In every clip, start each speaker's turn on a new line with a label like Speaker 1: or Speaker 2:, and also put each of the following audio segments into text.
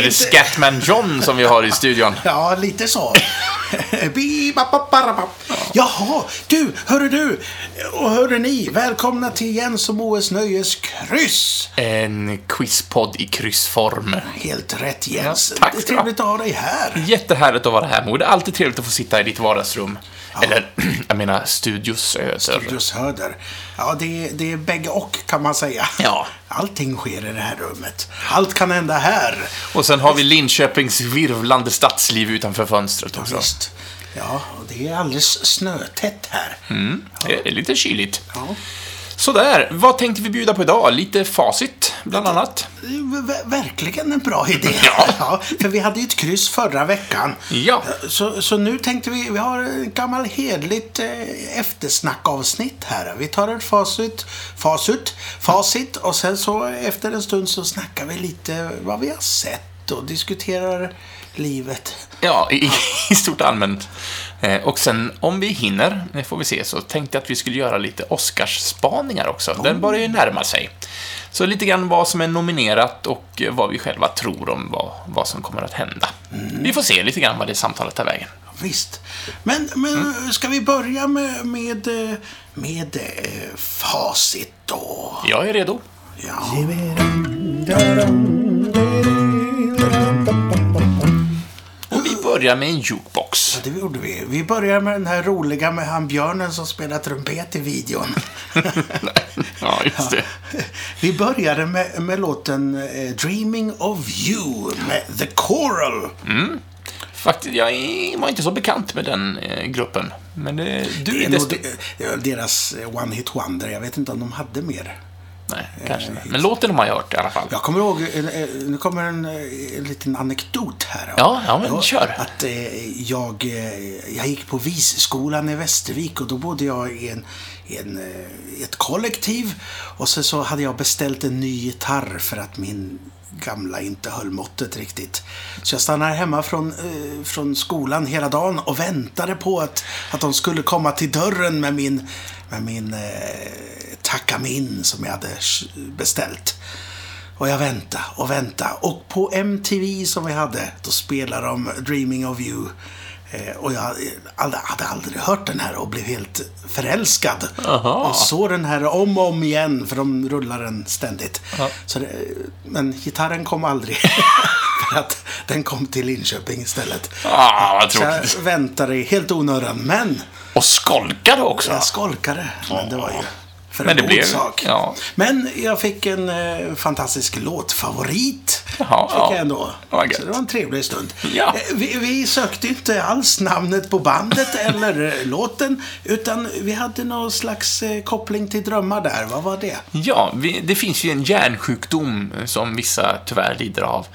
Speaker 1: Är det Scatman John som vi har i studion?
Speaker 2: Ja, lite så. Jaha, du, hörru du och hörru ni. Välkomna till Jens och Moes Nöjes kryss.
Speaker 1: En quizpodd i kryssform.
Speaker 2: Helt rätt Jens.
Speaker 1: Ja, tack
Speaker 2: det är trevligt att ha dig här.
Speaker 1: Jättehärligt att vara här, Mo. Det är alltid trevligt att få sitta i ditt vardagsrum. Eller, jag menar, Studio Söder.
Speaker 2: Just Höder. Ja, det är, det är bägge och kan man säga.
Speaker 1: Ja.
Speaker 2: Allting sker i det här rummet. Allt kan hända här.
Speaker 1: Och sen har vi Linköpings virvlande stadsliv utanför fönstret också.
Speaker 2: Visst. Ja, och det är alldeles snötätt här.
Speaker 1: Mm, det är lite kyligt.
Speaker 2: Ja.
Speaker 1: Sådär, vad tänkte vi bjuda på idag? Lite facit, bland annat.
Speaker 2: Ver- Verkligen en bra idé.
Speaker 1: Ja.
Speaker 2: för vi hade ju ett kryss förra veckan.
Speaker 1: Ja.
Speaker 2: Så, så nu tänkte vi, vi har ett gammalt hedligt eh, eftersnackavsnitt här. Vi tar ett facit, facit, facit och sen så efter en stund så snackar vi lite vad vi har sett och diskuterar livet.
Speaker 1: Ja, i, i stort allmänt. Eh, Och sen, om vi hinner, det får vi se, så tänkte jag att vi skulle göra lite Oscars-spaningar också. Den börjar ju närma sig. Så lite grann vad som är nominerat och eh, vad vi själva tror om vad, vad som kommer att hända. Vi får se lite grann vad det samtalet tar vägen.
Speaker 2: Visst. Men, men ska vi börja med, med, eh, med eh, facit då?
Speaker 1: Jag är redo.
Speaker 2: Ja.
Speaker 1: Börjar med en jukebox.
Speaker 2: Ja, det gjorde vi. Vi börjar med den här roliga med han björnen som spelar trumpet i videon.
Speaker 1: Ja, just det.
Speaker 2: Vi började med, med låten eh, Dreaming of You med The Coral.
Speaker 1: Faktiskt, jag var inte så bekant med den eh, gruppen. Men det, du
Speaker 2: Det
Speaker 1: är
Speaker 2: är
Speaker 1: desto...
Speaker 2: deras eh, One Hit Wonder. Jag vet inte om de hade mer.
Speaker 1: Nej, kanske inte. Men låten har man hört i alla fall.
Speaker 2: Jag kommer ihåg, eh, eh, nu kommer en, eh, en liten anekdot här.
Speaker 1: Ja, ja, men kör.
Speaker 2: Att eh, jag, eh, jag gick på Visskolan i Västervik och då bodde jag i en, i en, eh, ett kollektiv. Och sen så hade jag beställt en ny gitarr för att min gamla inte höll måttet riktigt. Så jag stannade hemma från, eh, från skolan hela dagen och väntade på att, att de skulle komma till dörren med min, med min eh, Takamin som jag hade beställt. Och jag väntade och väntade. Och på MTV som vi hade, då spelade de Dreaming of You. Eh, och jag hade, aldrig hört den här och blev helt förälskad.
Speaker 1: Aha.
Speaker 2: Och såg den här om och om igen, för de rullar den ständigt. Så det, men gitarren kom aldrig. för att den kom till Linköping istället.
Speaker 1: Ah, vad
Speaker 2: Så
Speaker 1: tråkigt.
Speaker 2: jag väntade i helt onödan. Men
Speaker 1: Och skolkade också.
Speaker 2: jag skolkade. Men det var ju för
Speaker 1: Men
Speaker 2: en
Speaker 1: det
Speaker 2: god
Speaker 1: blev-
Speaker 2: sak.
Speaker 1: ja.
Speaker 2: Men jag fick en eh, fantastisk låtfavorit.
Speaker 1: Jaha,
Speaker 2: fick
Speaker 1: ja.
Speaker 2: jag ändå.
Speaker 1: Gött.
Speaker 2: Så det var en trevlig stund.
Speaker 1: Ja.
Speaker 2: Eh, Vi, vi sökte inte alls namnet på bandet eller eh, låten. Utan vi hade någon slags eh, koppling till drömmar där. Vad var det?
Speaker 1: Ja, vi, det finns ju en hjärnsjukdom som vissa tyvärr lider av,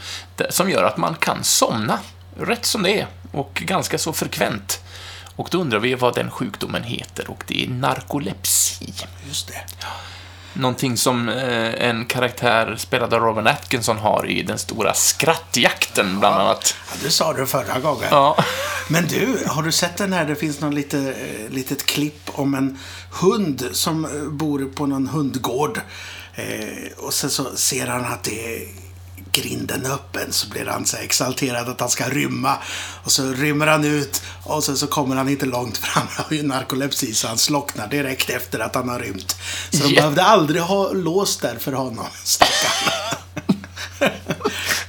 Speaker 1: som gör att man kan somna rätt som det är, och ganska så frekvent. Och då undrar vi vad den sjukdomen heter, och det är narkolepsi.
Speaker 2: Just det.
Speaker 1: Någonting som eh, en karaktär spelad av Robin Atkinson har i den stora skrattjakten, bland annat.
Speaker 2: Ja, det sa du förra gången.
Speaker 1: Ja.
Speaker 2: Men du, har du sett den här? Det finns någon lite, eh, litet klipp om en hund som eh, bor på någon hundgård. Och sen så ser han att det är grinden öppen så blir han så exalterad att han ska rymma. Och så rymmer han ut och sen så kommer han inte långt fram. Han har ju narkolepsi så han slocknar direkt efter att han har rymt. Så de
Speaker 1: Ja.
Speaker 2: behövde aldrig ha lås där för honom, stackarn.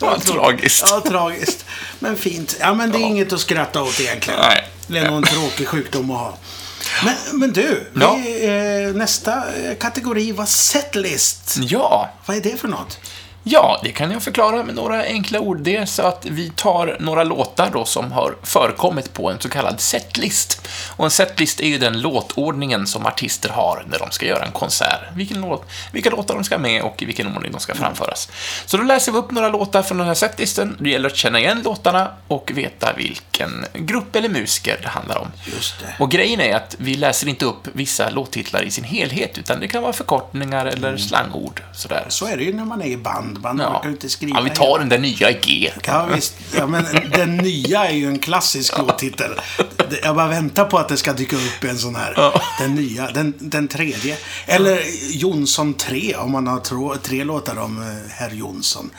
Speaker 1: Vad tragiskt.
Speaker 2: Ja, tragiskt. Men fint. Ja, men det är inget att skratta åt egentligen.
Speaker 1: Nej.
Speaker 2: Det är nog en tråkig sjukdom att ha. Men, men du,
Speaker 1: Ja.
Speaker 2: vi, eh, nästa kategori var setlist.
Speaker 1: Ja,
Speaker 2: Vad är det för något?
Speaker 1: Ja, det kan jag förklara med några enkla ord. Det är så att vi tar några låtar då som har förekommit på en så kallad setlist. Och en setlist är ju den låtordningen som artister har när de ska göra en konsert. Vilken låt, vilka låtar de ska med och i vilken ordning de ska framföras. Så då läser vi upp några låtar från den här setlisten. Det gäller att känna igen låtarna och veta vilken grupp eller musiker det handlar om.
Speaker 2: Just det.
Speaker 1: Och grejen är att vi läser inte upp vissa låttitlar i sin helhet, utan det kan vara förkortningar eller slangord. Sådär.
Speaker 2: Så är det ju när man är i band. Man
Speaker 1: Ja.
Speaker 2: orkar ju inte skriva
Speaker 1: ja, vi tar den där nya i G.
Speaker 2: Ja, visst. Ja, men den nya är ju en klassisk låttitel. jag bara väntar på att det ska dyka upp en sån här.
Speaker 1: Ja.
Speaker 2: Den nya, den, den tredje. Eller Jonsson 3 om man har tre låtar om eh, herr Jonsson.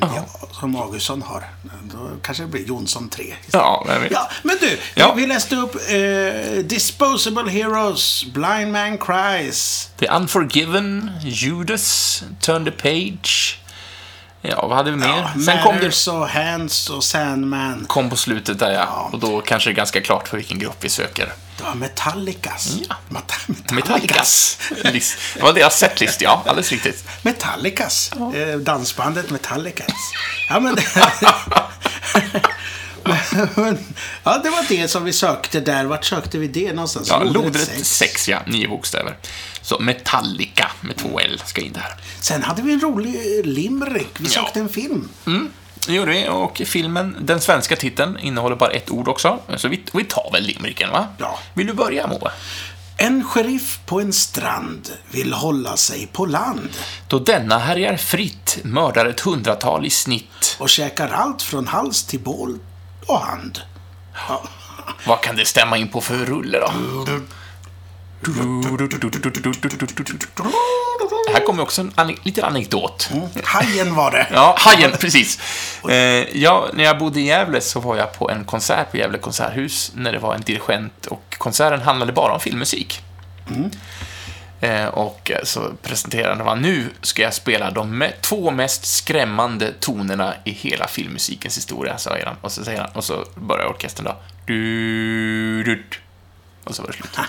Speaker 2: Ja, som Augustsson har. Då kanske det blir Jonsson 3.
Speaker 1: Ja, vet.
Speaker 2: Ja, men du,
Speaker 1: Ja.
Speaker 2: vi läste upp eh, Disposable Heroes, Blind Man Cries.
Speaker 1: The Unforgiven, Judas, Turn the Page. Ja, vad hade vi mer?
Speaker 2: Ja,
Speaker 1: Sen kom det
Speaker 2: och Hands och Sandman.
Speaker 1: kom på slutet där, ja.
Speaker 2: Ja.
Speaker 1: Och då kanske det är ganska klart för vilken grupp vi söker.
Speaker 2: Det var Metallicas.
Speaker 1: Ja.
Speaker 2: Meta-
Speaker 1: Metallicas. List. Det var deras setlist, ja. Alldeles riktigt.
Speaker 2: Metallicas. Eh, dansbandet Metallicas. Ja, men... men, ja, det var det som vi sökte där. Vart sökte vi det någonstans?
Speaker 1: Ja,
Speaker 2: Lodrätt
Speaker 1: lodrätt
Speaker 2: sex.
Speaker 1: 6, ja. Nio bokstäver. Så Metallica med två L ska in där.
Speaker 2: Sen hade vi en rolig eh, limerick. Vi
Speaker 1: Ja.
Speaker 2: sökte en film.
Speaker 1: Det gjorde vi. Och filmen, den svenska titeln, innehåller bara ett ord också. Så vi, vi tar väl limericken, va?
Speaker 2: Ja.
Speaker 1: Vill du börja, Moa?
Speaker 2: En sheriff på en strand vill hålla sig på land
Speaker 1: Då denna härjar fritt, mördar ett hundratal i snitt.
Speaker 2: och käkar allt från hals till bål och hand. Ja.
Speaker 1: Vad kan det stämma in på för rulle då? Här kommer också en ane- liten anekdot.
Speaker 2: Hajen var det.
Speaker 1: Ja, Hajen, precis. Eh, ja, när jag bodde i Gävle så var jag på en konsert på Gävle konserthus när det var en dirigent och konserten handlade bara om filmmusik. Eh, och eh, så presenterade han, nu ska jag spela de me- två mest skrämmande tonerna i hela filmmusikens historia, säger han. Och så, säger han, och så börjar orkestern då. Du, du, och så var det slut.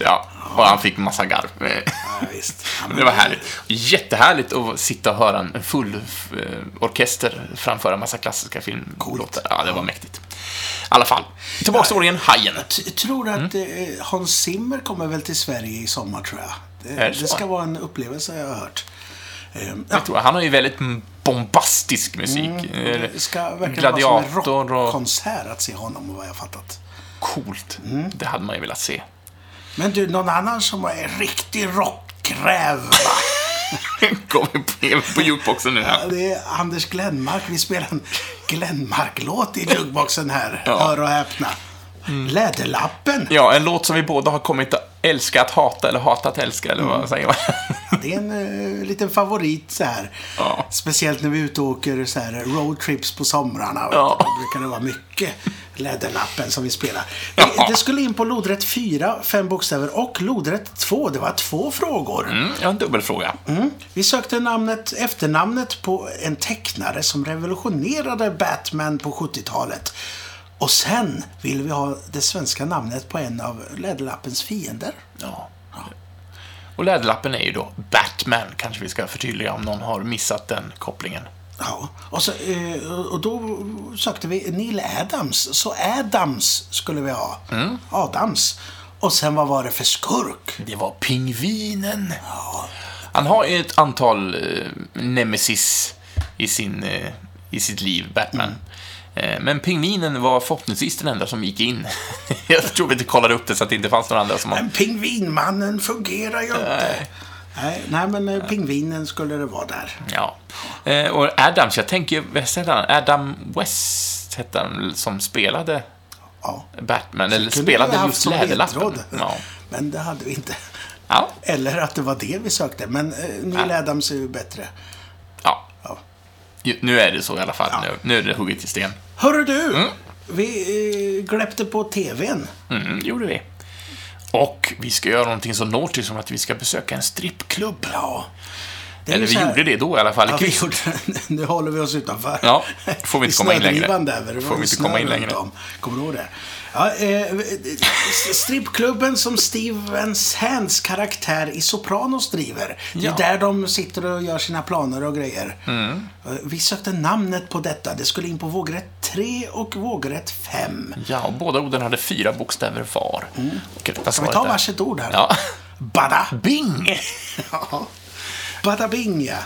Speaker 1: Ja, och han fick massa garv. Eh,
Speaker 2: Ja, visst.
Speaker 1: Det var härligt. Jättehärligt att sitta och höra en full eh, orkester framföra en massa klassiska filmlåtar. Ja, det var mäktigt. I alla fall, tillbaka till orgen Hajen.
Speaker 2: t- tror att eh, Hans Zimmer kommer väl till Sverige i sommar, tror jag. Det,
Speaker 1: det
Speaker 2: det ska vara en upplevelse, jag har hört. Eh, ja,
Speaker 1: Jag tror, han har ju väldigt bombastisk musik. Eh,
Speaker 2: det ska verkligen
Speaker 1: Gladiator
Speaker 2: vara som en rockkonsert att se honom, vad jag har fattat.
Speaker 1: Coolt.
Speaker 2: Mm.
Speaker 1: Det hade man ju velat se.
Speaker 2: Men du, någon annan som är riktig rockräv, va?
Speaker 1: Kommer på, jukeboxen nu
Speaker 2: Ja,
Speaker 1: här.
Speaker 2: Det är Anders Glenmark. Vi spelar en Glenmark-låt i jukeboxen här.
Speaker 1: Ja.
Speaker 2: Hör och häpna. Läderlappen.
Speaker 1: Ja, en låt som vi båda har kommit att älska att hata eller hata att älska, eller
Speaker 2: Mm.
Speaker 1: vad säger man?
Speaker 2: Det är en uh, liten favorit så här.
Speaker 1: Ja.
Speaker 2: Speciellt när vi är ute och åker så här roadtrips på somrarna.
Speaker 1: Ja.
Speaker 2: Då brukar det vara mycket Läderlappen som vi spelar.
Speaker 1: Ja.
Speaker 2: Det, det skulle in på lodrätt 4, fem bokstäver, och lodrätt 2. Det var två frågor.
Speaker 1: Mm, jag har en dubbelfråga.
Speaker 2: Mm. Vi sökte namnet, efternamnet på en tecknare som revolutionerade Batman på 70-talet. Och sen vill vi ha det svenska namnet på en av Läderlappens fiender.
Speaker 1: Ja. Och Läderlappen är ju då Batman, kanske vi ska förtydliga om någon har missat den kopplingen.
Speaker 2: Ja, och, så, eh, och då sökte vi Neil Adams. Så Adams skulle vi ha. Adams. Och sen vad var det för skurk?
Speaker 1: Det var pingvinen. Han har ju ett antal eh, nemesis i, sin, eh, i sitt liv, Batman. Eh, men pingvinen var förhoppningsvis den enda som gick in. Jag tror vi inte kollade upp det så att det inte fanns några andra som.
Speaker 2: Men pingvinmannen fungerar ju inte. Nej, nej men eh, pingvinen skulle det vara där.
Speaker 1: Ja. Eh, och Adams, jag tänker, vad hette han? Adam West hette han som spelade
Speaker 2: Ja.
Speaker 1: Batman, eller spelade just Läderlappen. Ja.
Speaker 2: Men det hade vi inte.
Speaker 1: Ja.
Speaker 2: Eller att det var det vi sökte. Men eh, Neil Adams är ju bättre.
Speaker 1: Nu är det så i alla fall.
Speaker 2: Ja.
Speaker 1: Nu, nu är det hugget i sten.
Speaker 2: Hörru du! Vi eh, gläppte på TVn.
Speaker 1: Mm, gjorde vi. Och vi ska göra någonting så naughty som att vi ska besöka en strippklubb.
Speaker 2: Ja.
Speaker 1: Eller vi
Speaker 2: här-
Speaker 1: gjorde det då i alla fall.
Speaker 2: Ja, vi gjorde, nu håller vi oss utanför.
Speaker 1: Ja, får vi inte komma in längre.
Speaker 2: Där,
Speaker 1: Får vi inte komma in längre.
Speaker 2: Kommer du ihåg det? Ja, eh, strippklubben som Steven Sands karaktär i Sopranos driver. Det är
Speaker 1: Ja.
Speaker 2: där de sitter och gör sina planer och grejer.
Speaker 1: Mm.
Speaker 2: Eh, Vi sökte namnet på detta. Det skulle in på vågrätt 3 och vågrätt 5.
Speaker 1: Ja, och båda orden hade fyra bokstäver var.
Speaker 2: Mm. Ska vi ta varsitt ord här?
Speaker 1: Ja.
Speaker 2: Bada!
Speaker 1: Bing!
Speaker 2: Ja. Bada bing, ja.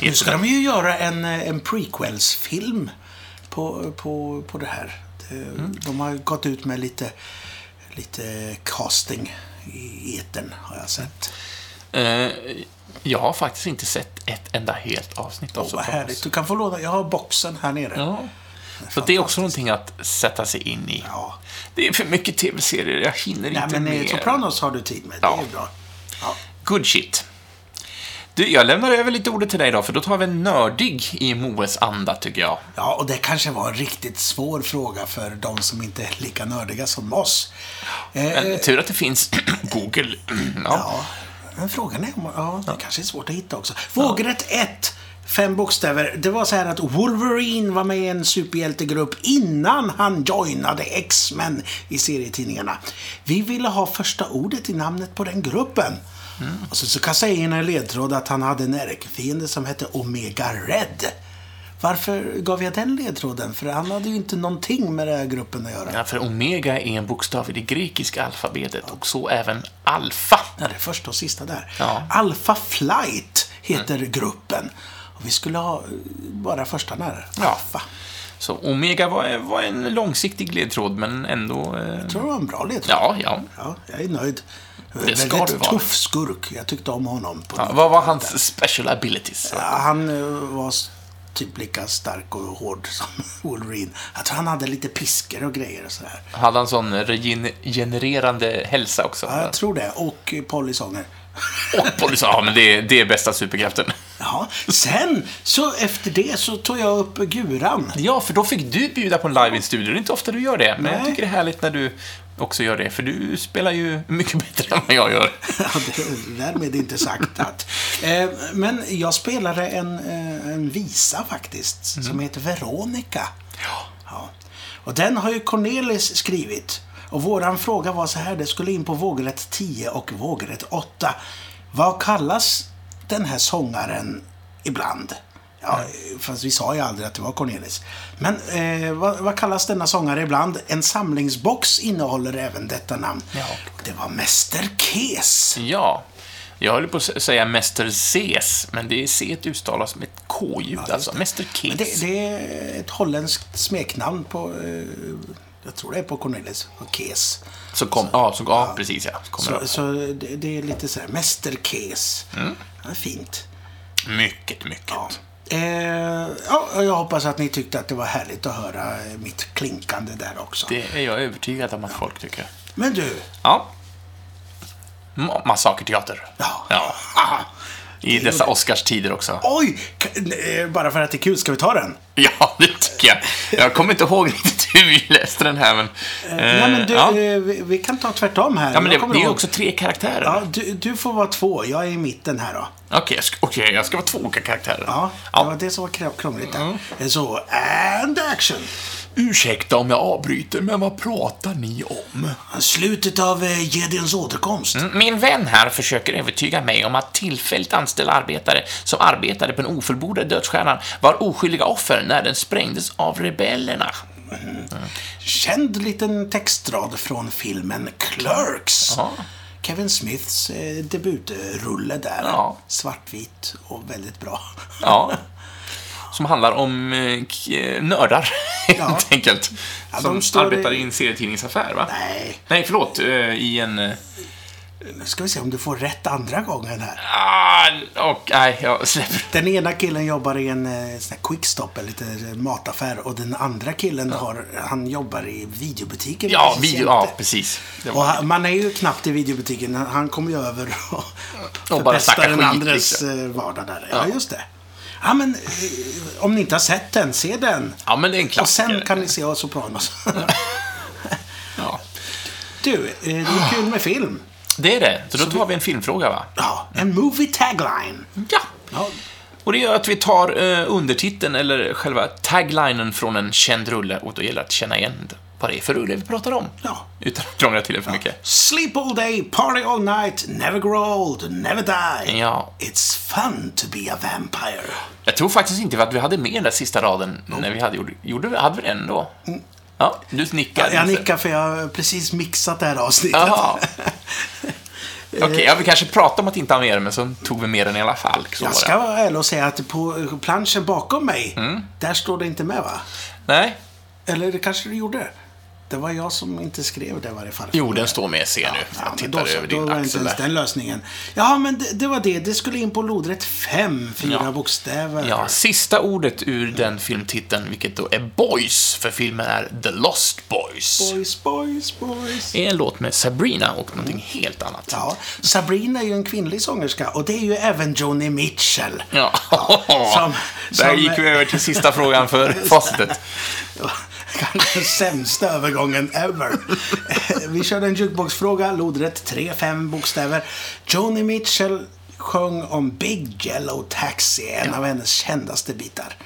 Speaker 2: Nu ska de ju göra en, eh, en prequels-film på, på, på det här. Det- De har gått ut med lite, lite casting i etern har jag sett.
Speaker 1: Eh, jag har faktiskt inte sett ett enda helt avsnitt av
Speaker 2: Åh, vad härligt. Du kan få låna. Jag har boxen här nere.
Speaker 1: Ja. Så det är också någonting att sätta sig in i.
Speaker 2: Ja.
Speaker 1: Det är för mycket tv-serier, jag hinner
Speaker 2: Nej,
Speaker 1: inte
Speaker 2: men eh,
Speaker 1: med.
Speaker 2: Sopranos har du tid med. Det
Speaker 1: Ja.
Speaker 2: är bra. Ja.
Speaker 1: Good shit. Du, jag lämnar över lite ordet till dig då, för då tar vi en nördig i Moes anda, tycker jag.
Speaker 2: ja, och det kanske var en riktigt svår fråga för de som inte är lika nördiga som oss. Eh,
Speaker 1: Men tur att det finns Google. ja.
Speaker 2: Ja, men frågan är om... Ja, det kanske är svårt att hitta också. Vågrätt 1. Fem bokstäver. Det var så här att Wolverine var med i en superhjältegrupp innan han joinade X-Men i serietidningarna. Vi ville ha första ordet i namnet på den gruppen. Och så, så kastade jag in en ledtråd att han hade en ärkefiende som hette Omega Red. Varför gav jag den ledtråden? För han hade ju inte någonting med den här gruppen att göra.
Speaker 1: Ja, för Omega är en bokstav i det grekiska alfabetet och så även Alfa.
Speaker 2: Ja, det är första och sista där.
Speaker 1: Ja.
Speaker 2: Alpha Flight heter gruppen. Och vi skulle ha eh, bara första där.
Speaker 1: Ja.
Speaker 2: Alpha.
Speaker 1: Så Omega var, var en långsiktig ledtråd, men ändå... Eh,
Speaker 2: Jag tror det var en bra ledtråd.
Speaker 1: ja, ja.
Speaker 2: Ja, jag är nöjd.
Speaker 1: Det ska
Speaker 2: Väldigt
Speaker 1: vara.
Speaker 2: tuff skurk. Jag tyckte om honom.
Speaker 1: Ja. Vad var hans special abilities?
Speaker 2: Ja, han eh, var typ lika stark och hård som Wolverine. Jag tror han hade lite piskor och grejer och sådär.
Speaker 1: Hade han sån regenererande hälsa också?
Speaker 2: Ja, jag tror det. Och polysånger.
Speaker 1: Och polisen, ja men det är, det är bästa superkraften.
Speaker 2: Ja, sen så efter det så tog jag upp Guran.
Speaker 1: Ja, för då fick du bjuda på en live i studio. Det är inte ofta du gör det, men jag
Speaker 2: Nej.
Speaker 1: tycker det är härligt när du också gör det, för du spelar ju mycket bättre än vad jag gör.
Speaker 2: Ja, det, därmed inte sagt att... Eh, men jag spelade en, eh, en visa faktiskt, som heter Veronica. Ja. Och den har ju Cornelis skrivit. Och våran fråga var så här, det skulle in på vågrätt 10 och vågrätt 8. Vad kallas den här sångaren ibland? Ja, fast vi sa ju aldrig att det var Cornelis. Men eh, vad, vad kallas denna sångare ibland? En samlingsbox innehåller även detta namn.
Speaker 1: Ja.
Speaker 2: Det var Mäster Kes.
Speaker 1: Ja, jag höll på att säga Mäster Cs, men det är C uttalas som ett K-ljud, alltså. Mäster Kes.
Speaker 2: det, det är ett holländskt smeknamn på, eh, jag tror det är på Cornelis, och Kes.
Speaker 1: Så kom, ja, så, ja, precis ja. Så
Speaker 2: Så,
Speaker 1: det.
Speaker 2: så det, det är lite så här, Mäster Kes. Ja, fint.
Speaker 1: Mycket, mycket.
Speaker 2: Eh, ja, jag hoppas att ni tyckte att det var härligt att höra mitt klinkande där också.
Speaker 1: Det är jag övertygad om att folk tycker.
Speaker 2: Men du,
Speaker 1: Ja. Ma- Massakerteater.
Speaker 2: ja.
Speaker 1: Ja. I dessa Oscarstider också.
Speaker 2: Oj! eh, Bara för att det är kul, ska vi ta den?
Speaker 1: Ja, det tycker jag. Jag kommer inte ihåg riktigt hur vi läste den här, men...
Speaker 2: Nej, men du,
Speaker 1: ja.
Speaker 2: eh, vi, vi kan ta tvärtom här.
Speaker 1: ja, men det, det är ju också tre karaktärer.
Speaker 2: Ja, du, du får vara två, jag är i mitten här då.
Speaker 1: Okej, jag, ska, okej, jag ska vara två olika karaktärer.
Speaker 2: Ja, det var det som var kr- krångligt där. Så, and action!
Speaker 1: Ursäkta om jag avbryter, men vad pratar ni om?
Speaker 2: Slutet av eh, Gideons återkomst.
Speaker 1: Min vän här försöker övertyga mig om att tillfälligt anställda arbetare som arbetade på den ofullbordade dödsstjärnan var oskyldiga offer när den sprängdes av rebellerna.
Speaker 2: Känd liten textrad från filmen Clerks.
Speaker 1: Ja.
Speaker 2: Kevin Smiths eh, debutrulle där.
Speaker 1: Ja.
Speaker 2: Svartvit och väldigt bra.
Speaker 1: Ja. Som handlar om eh, eh, nördar, helt
Speaker 2: Ja.
Speaker 1: enkelt.
Speaker 2: Ja,
Speaker 1: som arbetar
Speaker 2: i-
Speaker 1: i en serietidningsaffär, va?
Speaker 2: Nej,
Speaker 1: Nej, förlåt. eh, I en... eh,
Speaker 2: nu ska vi se om du får rätt andra gången här.
Speaker 1: Ah, och, nej, jag släpper.
Speaker 2: Den ena killen jobbar i en eh, sån här quickstop, en liten mataffär. Och den andra killen har, han jobbar i videobutiken.
Speaker 1: Ja, video, ja, precis.
Speaker 2: Och han, man är ju knappt i videobutiken. Han kommer ju över och,
Speaker 1: Och snackar
Speaker 2: den andres
Speaker 1: liksom.
Speaker 2: eh, vardag där. Ja, just det. Ja, men eh, om ni inte har sett den, se den.
Speaker 1: ja, men det är en
Speaker 2: Och
Speaker 1: klassiker.
Speaker 2: sen kan ni se Sopranos.
Speaker 1: Ja.
Speaker 2: du, eh, det är kul med film.
Speaker 1: Det är det. Så då tar vi en filmfråga, va?
Speaker 2: Ja, en movie tagline.
Speaker 1: Ja.
Speaker 2: Ja,
Speaker 1: Och det gör att vi tar eh, undertiteln, eller själva taglinen från en känd rulle, och då gäller det att känna igen vad det är för rulle vi pratar om.
Speaker 2: Ja.
Speaker 1: Utan att krångla till det för mycket.
Speaker 2: Sleep all day, party all night, never grow old, never die.
Speaker 1: Ja.
Speaker 2: It's fun to be a vampire.
Speaker 1: Jag tror faktiskt inte att vi hade med den där sista raden när vi hade gjort... Gjorde vi? Hade vi den då? Ja, du nickar.
Speaker 2: Jag nickar för jag har precis mixat det här avsnittet.
Speaker 1: Okej, ja, vi kanske pratade om att inte ha med den, men så tog vi med den i alla fall. Så
Speaker 2: Jag ska vara ärlig och säga att på planschen bakom mig,
Speaker 1: Mm.
Speaker 2: där står det inte med va?
Speaker 1: Nej,
Speaker 2: Eller det kanske det gjorde? Det var jag som inte skrev det i varje fall.
Speaker 1: Jo, den står med C nu.
Speaker 2: Ja,
Speaker 1: Jag tittar
Speaker 2: då,
Speaker 1: över
Speaker 2: då
Speaker 1: din
Speaker 2: var inte
Speaker 1: axel
Speaker 2: ens
Speaker 1: där.
Speaker 2: den lösningen. Ja, men det, det var det. Det skulle in på lodrätt fem, fyra
Speaker 1: Ja.
Speaker 2: bokstäver.
Speaker 1: Ja, sista ordet ur den filmtiteln, vilket då är Boys, för filmen är The Lost Boys.
Speaker 2: Boys, boys, boys.
Speaker 1: är en låt med Sabrina och någonting helt annat.
Speaker 2: Ja, Sabrina är ju en kvinnlig sångerska och det är ju även Joni Mitchell.
Speaker 1: Ja.
Speaker 2: som-
Speaker 1: Där
Speaker 2: som-
Speaker 1: gick vi över till sista frågan för facitet.
Speaker 2: Kanske den sämsta övergången ever. Vi körde en jukeboxfråga, lodrätt 3-5 bokstäver. Joni Mitchell sjöng om Big Yellow Taxi, en av hennes kändaste bitar.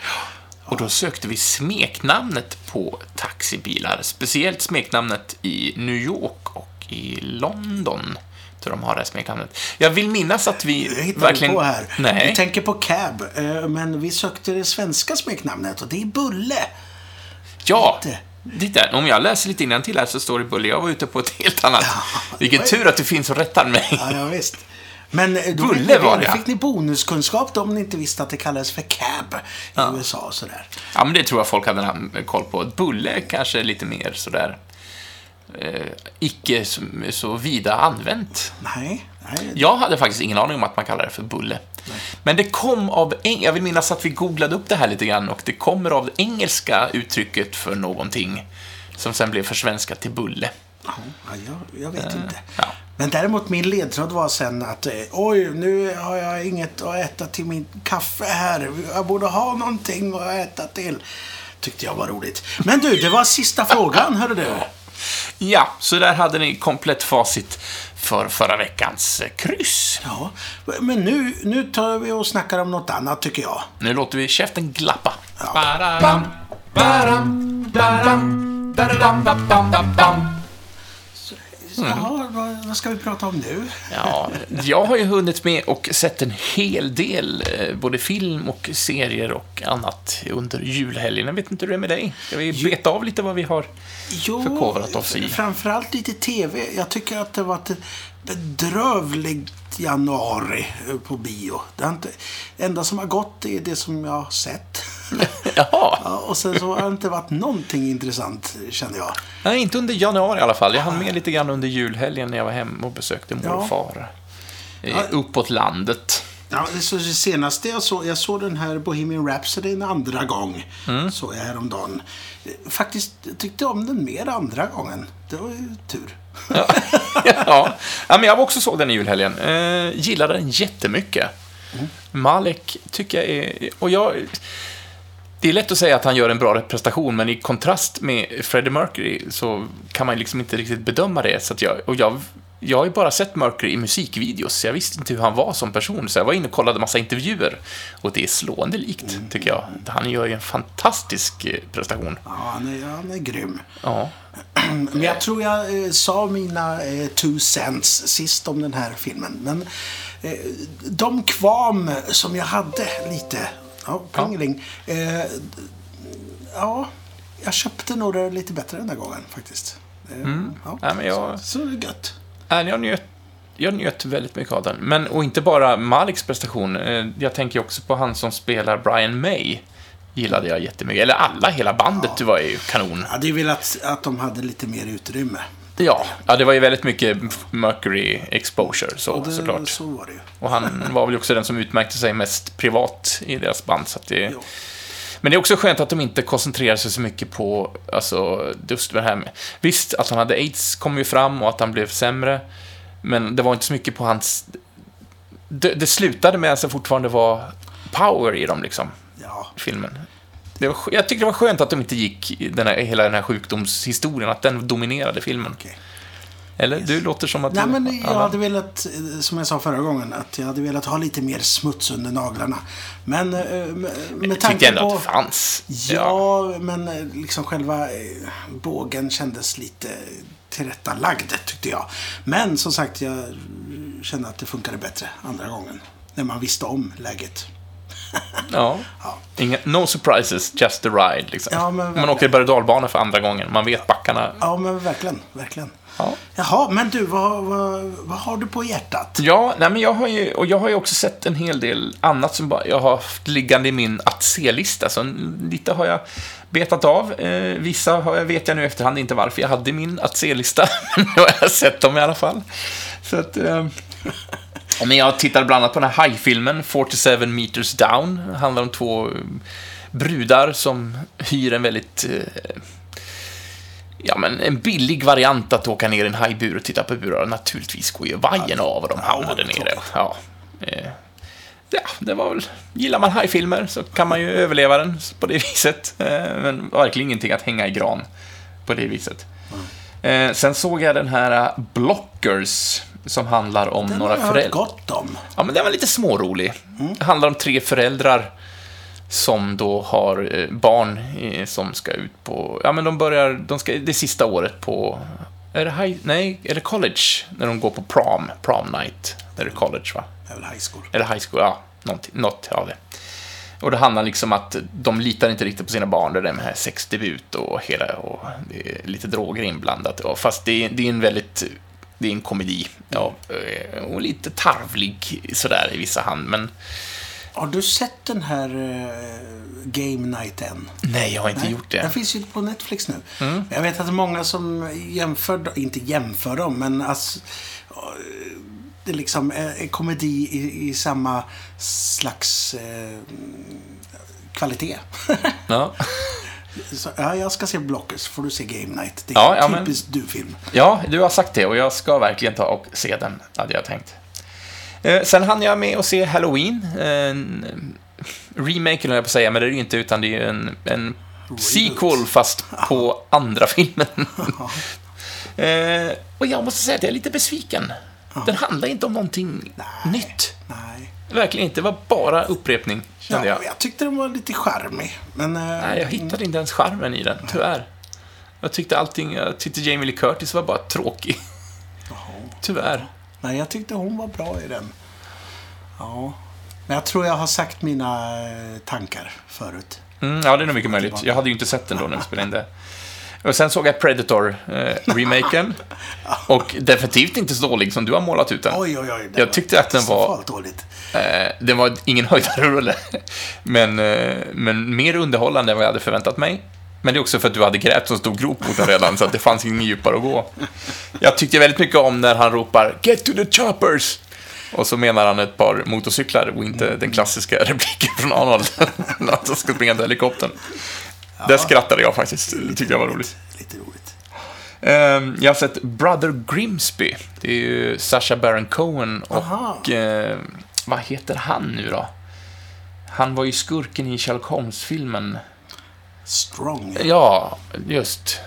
Speaker 1: Och då sökte vi smeknamnet på taxibilar. Speciellt smeknamnet i New York och i London. Tror de har det smeknamnet. Jag vill minnas att vi
Speaker 2: Jag hittar
Speaker 1: verkligen...
Speaker 2: på här.
Speaker 1: Nej.
Speaker 2: Vi tänker på cab, eh, men vi sökte det svenska smeknamnet och det är Bulle.
Speaker 1: Ja,
Speaker 2: Inte.
Speaker 1: titta. Om jag läser lite innan till här så står det Bulle. Jag var ute på ett helt annat. Vilken tur att du finns och rättar mig.
Speaker 2: Ja, ja visst. Men eh, då
Speaker 1: Bulle
Speaker 2: fick ni,
Speaker 1: var det, ja.
Speaker 2: fick ni bonuskunskap då om ni inte visste att det kallades för cab i USA och sådär.
Speaker 1: Ja, men det tror jag folk hade koll på. Bulle är kanske lite mer sådär... Eh, icke så, så vida använt.
Speaker 2: Nej, nej.
Speaker 1: Jag hade faktiskt ingen aning om att man kallar det för bulle. Men det kom av... Jag vill minnas att vi googlade upp det här lite grann och det kommer av det engelska uttrycket för någonting som sen blev försvenskat till bulle.
Speaker 2: Ja, jag, jag vet inte.
Speaker 1: ja.
Speaker 2: Men däremot min ledtråd var sen att eh, oj, nu har jag inget att äta till min kaffe här. Jag borde ha någonting att äta till. Tyckte jag var roligt. Men du, det var sista frågan, hörde du.
Speaker 1: Ja, så där hade ni komplett facit för förra veckans eh, kryss.
Speaker 2: Ja, men nu, nu tar vi och snackar om något annat tycker jag.
Speaker 1: Nu låter vi käften glappa. Ba-da-dam, ba-dam, da-dam, da-da-dam, ba-bam, ba-bam.
Speaker 2: Jaha, vad, vad ska vi prata om nu?
Speaker 1: Ja, jag har ju hunnit med och sett en hel del, eh, både film och serier och annat under julhelgen. Jag vet inte hur det är med dig? Ska vi beta av lite vad vi har
Speaker 2: Jo,
Speaker 1: förkovrat oss i?
Speaker 2: framförallt lite TV. Jag tycker att det var ett bedrövligt januari eh, på bio. Det, har inte, det enda som har gått är det som jag har sett.
Speaker 1: Jaha,
Speaker 2: Ja, och sen så har det inte varit någonting intressant, känner jag.
Speaker 1: nej, inte under januari i alla fall. Jag hann med lite grann under julhelgen när jag var hemma och besökte mor och far. Eh,
Speaker 2: Ja.
Speaker 1: Uppåt landet.
Speaker 2: Ja, det så det senaste jag såg, jag såg den här Bohemian Rhapsody en andra gång.
Speaker 1: Mm.
Speaker 2: Såg jag häromdagen. Eh, Faktiskt tyckte om den mer andra gången. Det var ju tur.
Speaker 1: ja. ja, men jag var också såg den i julhelgen. Eh, gillade den jättemycket. Malek tycker jag är... Och jag... Det är lätt att säga att han gör en bra prestation, men i kontrast med Freddie Mercury så kan man liksom inte riktigt bedöma det. Så att jag, och jag, jag har ju bara sett Mercury i musikvideos, så jag visste inte hur han var som person. Så jag var inne och kollade massa intervjuer. Och det är slående likt, tycker jag. Han gör ju en fantastisk eh, prestation.
Speaker 2: Ja, han är, han är grym.
Speaker 1: Ja.
Speaker 2: Men jag tror jag eh, sa mina eh, two cents sist om den här filmen. Men eh, de kvam som jag hade lite, ja, plingeling. Eh, ja, jag köpte nog det lite bättre den här gången faktiskt. Eh, ja.
Speaker 1: Nej, men jag...
Speaker 2: Så, så är det gött.
Speaker 1: Nej, jag njöt, jag njöt väldigt mycket av den. Men, och inte bara Maliks prestation. eh, Jag tänker också på han som spelar Brian May. Gillade jag jättemycket. Eller alla, hela bandet det var ju kanon.
Speaker 2: Jag hade velat att de hade lite mer utrymme.
Speaker 1: Ja, ja, det var ju väldigt mycket Mercury exposure, så,
Speaker 2: det,
Speaker 1: såklart.
Speaker 2: Så var det ju.
Speaker 1: Och han var väl också den som utmärkte sig mest privat i deras band. Så det...
Speaker 2: Jo.
Speaker 1: Men det är också skönt att de inte koncentrerar sig så mycket på, alltså, just det här med... Visst, att han hade aids kom ju fram och att han blev sämre. Men det var inte så mycket på hans... Det, det slutade med att det fortfarande var power i dem, liksom,
Speaker 2: Ja,
Speaker 1: filmen. Var, jag tycker det var skönt att de inte gick den här, hela den här sjukdomshistorien, att den dominerade filmen.
Speaker 2: okej.
Speaker 1: Eller? Du låter som att
Speaker 2: Nej,
Speaker 1: du...
Speaker 2: men jag
Speaker 1: Ja.
Speaker 2: hade velat, som jag sa förra gången, att jag hade velat ha lite mer smuts under naglarna. Men eh, med, med
Speaker 1: Jag tyckte
Speaker 2: tanke
Speaker 1: ändå
Speaker 2: på...
Speaker 1: att det fanns.
Speaker 2: Ja, men eh, liksom själva eh, bågen kändes lite tillrättalagd, tyckte jag. Men som sagt, jag kände att det funkade bättre andra gången. När man visste om läget.
Speaker 1: Ja.
Speaker 2: Ja.
Speaker 1: Inga, no surprises, just the ride. Liksom.
Speaker 2: Ja,
Speaker 1: man åker berg och dalbana för andra gången. Man vet backarna.
Speaker 2: Ja, men verkligen, verkligen.
Speaker 1: Ja,
Speaker 2: Jaha, men du, vad, vad, vad har du på hjärtat?
Speaker 1: ja nej, men jag har ju, och jag har ju också sett en hel del annat som bara, jag har haft liggande i min att se-lista. Så lite har jag betat av. Eh, vissa har, jag vet jag nu i efterhand inte varför jag hade min att se-lista, men nu har jag sett dem i alla fall. Så att... Eh, men jag tittade bland annat på den här hajfilmen, 47 meters down. Det handlar om två brudar som hyr en väldigt... Eh, ja, men en billig variant att åka ner i en hajbur och titta på burar. Naturligtvis går ju vajern av och de hamnar där nere. Ja, eh, ja, det var väl... Gillar man hajfilmer så kan man ju överleva den på det viset. Eh, men verkligen ingenting att hänga i gran på det viset. Eh, sen såg jag den här Blockers som handlar om
Speaker 2: Den
Speaker 1: några
Speaker 2: har jag hört
Speaker 1: föräldrar.
Speaker 2: gott om.
Speaker 1: Ja, men den var lite smårolig. Det handlar om tre föräldrar som då har eh, barn eh, som ska ut på... Ja, men de börjar... De ska, det sista året på... Är det high, Nej, är det college? När de går på prom, prom night. Det är det college, va?
Speaker 2: Det är väl high school.
Speaker 1: Eller high school, ja. Något, något av det. Och det handlar liksom att de litar inte riktigt på sina barn. Det är det med sexdebut och hela... Och det är lite droger inblandat. Och fast det är, det är en väldigt... Det är en komedi. Ja, eh, och lite tarvlig sådär i vissa hand, men...
Speaker 2: Har du sett den här eh, Game Night än?
Speaker 1: Nej, jag har inte
Speaker 2: Nej,
Speaker 1: gjort det.
Speaker 2: Den finns ju på Netflix nu. Men Jag vet att det är många som jämför, inte jämför dem, men alltså, eh, det är liksom är, är komedi i, i samma slags eh, kvalitet.
Speaker 1: Ja.
Speaker 2: Så, ja, jag ska se Blockers, får du se Game Night. Det är
Speaker 1: Ja,
Speaker 2: en
Speaker 1: ja, men-
Speaker 2: typisk du-film.
Speaker 1: ja, du har sagt det och jag ska verkligen ta och se den, hade jag tänkt. Eh, sen hann jag med att se Halloween. En remake, höll jag på att säga, men det är det ju inte, utan det är ju en, en sequel, fast på andra filmen. eh, och jag måste säga att jag är lite besviken. Den handlar inte om någonting nytt.
Speaker 2: Nej.
Speaker 1: Verkligen inte, det var bara upprepning, kände
Speaker 2: Ja,
Speaker 1: jag.
Speaker 2: jag tyckte den var lite charmig. Men, eh,
Speaker 1: Nej, jag hittade inte ens charmen i den, tyvärr. Jag tyckte allting, jag tyckte Jamie Lee Curtis var bara tråkig. Tyvärr.
Speaker 2: Nej, jag tyckte hon var bra i den. Ja. Men jag tror jag har sagt mina eh, tankar förut.
Speaker 1: Mm, ja, det är nog mycket möjligt. Jag hade ju inte sett den då när vi spelade in det. Och sen såg jag Predator-remaken. och definitivt inte så dålig som du har målat ut den.
Speaker 2: Oj, oj, oj.
Speaker 1: Jag tyckte att den var-
Speaker 2: dåligt.
Speaker 1: Eh, den var ingen höjdarrulle, men, eh, men mer underhållande än vad jag hade förväntat mig. Men det är också för att du hade grävt så stor grop mot den redan, så att det fanns ingen djupare att gå. Jag tyckte väldigt mycket om när han ropar “Get to the choppers!” Och så menar han ett par motorcyklar och inte den klassiska repliken från Arnold. när han ska springa till helikoptern. Där skrattade jag faktiskt. Det tyckte jag var roligt.
Speaker 2: Lite roligt.
Speaker 1: Ehm, jag har sett Brother Grimsby. Det är ju Sacha Baron Cohen
Speaker 2: Aha.
Speaker 1: och... eh, vad heter han nu då? Han var ju skurken i Sherlock Holmes-filmen.
Speaker 2: Strong.
Speaker 1: Ja, just.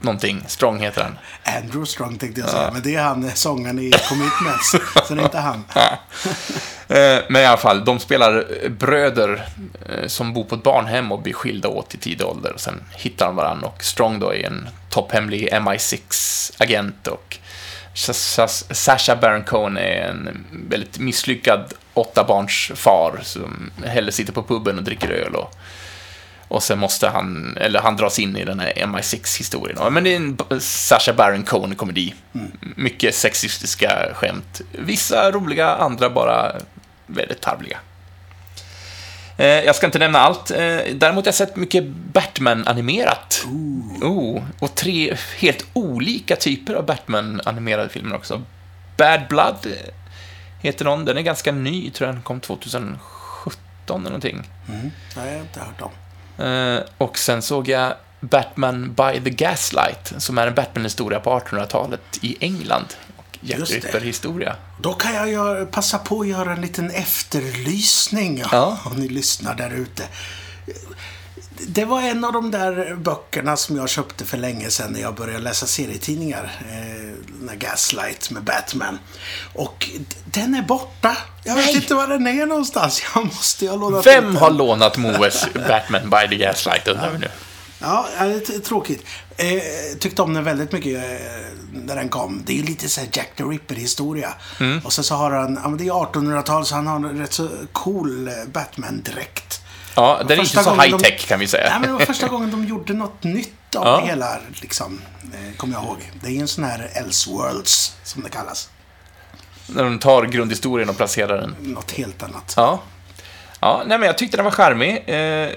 Speaker 1: Någonting. Strong heter han.
Speaker 2: Andrew Strong tänkte jag säga. Men det är han, eh, sångaren i Commitments. så det är inte han.
Speaker 1: Eh, Men i alla fall, de spelar eh, bröder som bor på ett barnhem och blir skilda åt i tidig ålder. Och sen hittar de varandra och Strong då är en topphemlig MI6-agent och Sa- Sa- Sacha Baron Cohen är en väldigt misslyckad åttabarnsfar som hellre sitter på puben och dricker öl och, och sen måste han, eller han dras in i den här MI6-historien. Men det är en Sacha Baron Cohen-komedi. Mycket sexistiska skämt. Vissa roliga, andra bara väldigt tarvliga. Eh, Jag ska inte nämna allt. Eh, Däremot har jag sett mycket Batman-animerat. Oh, och tre helt olika typer av Batman-animerade filmer också. Bad Blood eh, heter någon. Den är ganska ny, tror jag den kom 2017 eller någonting.
Speaker 2: Mm. Har jag inte hört om.
Speaker 1: Eh, och sen såg jag Batman by the Gaslight, som är en Batman-historia på 1800-talet i England. Och. Ripper-historia.
Speaker 2: Då kan jag göra, passa på att göra en liten efterlysning
Speaker 1: Ja.
Speaker 2: om ni lyssnar där ute. Det var en av de där böckerna som jag köpte för länge sedan när jag började läsa serietidningar. Eh, Gaslight med Batman. Och den är borta. Jag vet
Speaker 1: Nej.
Speaker 2: inte var den är någonstans. Jag måste ju ha lånat
Speaker 1: Vem har lånat Moes Batman by the Gaslight, undrar vi nu.
Speaker 2: Ja, det är tråkigt. Eh, tyckte om den väldigt mycket eh, när den kom. Det är ju lite så här Jack the Ripper-historia.
Speaker 1: Mm.
Speaker 2: Och sen så har han, ja men det är 1800-tal så han har en rätt så cool eh, Batman-dräkt.
Speaker 1: Ja, den är inte så
Speaker 2: de-
Speaker 1: high-tech kan vi säga.
Speaker 2: Nej, men det var första gången de gjorde något nytt av
Speaker 1: Ja.
Speaker 2: det hela, liksom. Eh, kommer jag ihåg. Det är ju en sån här Elseworlds, som det kallas.
Speaker 1: När de tar grundhistorien och placerar den.
Speaker 2: Något helt annat.
Speaker 1: Ja. Ja, nej men jag tyckte den var charmig. Eh,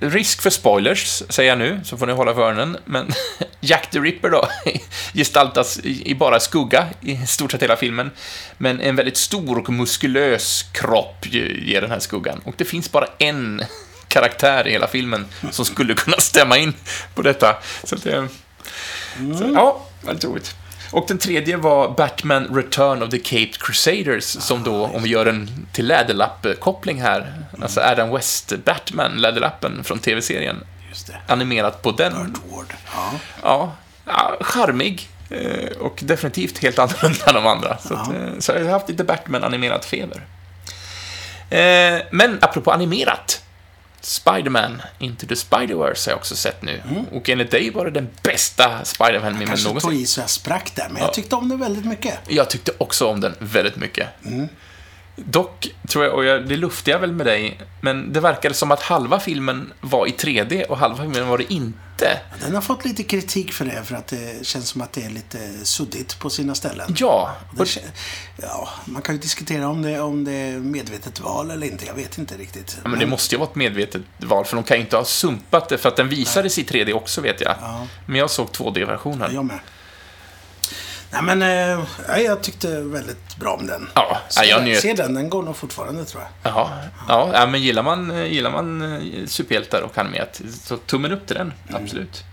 Speaker 1: risk för spoilers, säger jag nu, så får ni hålla för öronen. Men Jack the Ripper då, gestaltas i, bara skugga i stort sett hela filmen. Men en väldigt stor och muskulös kropp ge- ger den här skuggan. Och det finns bara en karaktär i hela filmen som skulle kunna stämma in på detta. Så att det... Så, ja, väldigt roligt. Och den tredje var Batman Return of the Caped Crusaders, som då, om vi gör en till Läderlapp-koppling här, alltså Adam West Batman, Läderlappen från tv-serien, animerat på den.
Speaker 2: Ward. Ja.
Speaker 1: Ja, ja charmig. eh, Och definitivt helt annorlunda än de andra. Så, att, eh, så jag har haft lite Batman-animerat feber. Eh, Men apropå animerat. Spider-Man Into the Spider-Verse har jag också sett nu. Och enligt dig var det den bästa Spider-Man-filmen
Speaker 2: Kanske tog
Speaker 1: någonsin.
Speaker 2: i så jag sprack där, men jag tyckte om det väldigt mycket.
Speaker 1: Jag tyckte också om den väldigt mycket. Dock, tror jag, och jag, det luftar jag väl med dig, men det verkade som att halva filmen var i 3D och halva filmen var det inte.
Speaker 2: Den har fått lite kritik för det, för att det känns som att det är lite suddigt på sina ställen.
Speaker 1: Ja,
Speaker 2: Det kä- ja, man kan ju diskutera om det, om det är medvetet val eller inte. Jag vet inte riktigt.
Speaker 1: Ja, men det måste ju vara ett medvetet val, för de kan ju inte ha sumpat det, för att den visades i 3D också, vet jag. Men jag såg 2D-versionen.
Speaker 2: Jag med. Nej, men eh, ja, jag tyckte väldigt bra om den.
Speaker 1: Ja, ja, jag njöt.
Speaker 2: se den, den går nog fortfarande tror jag.
Speaker 1: Jaha. Ja, ja, men gillar man, eh, gillar man eh, superhjältar och animerat, så tummen upp till den, absolut.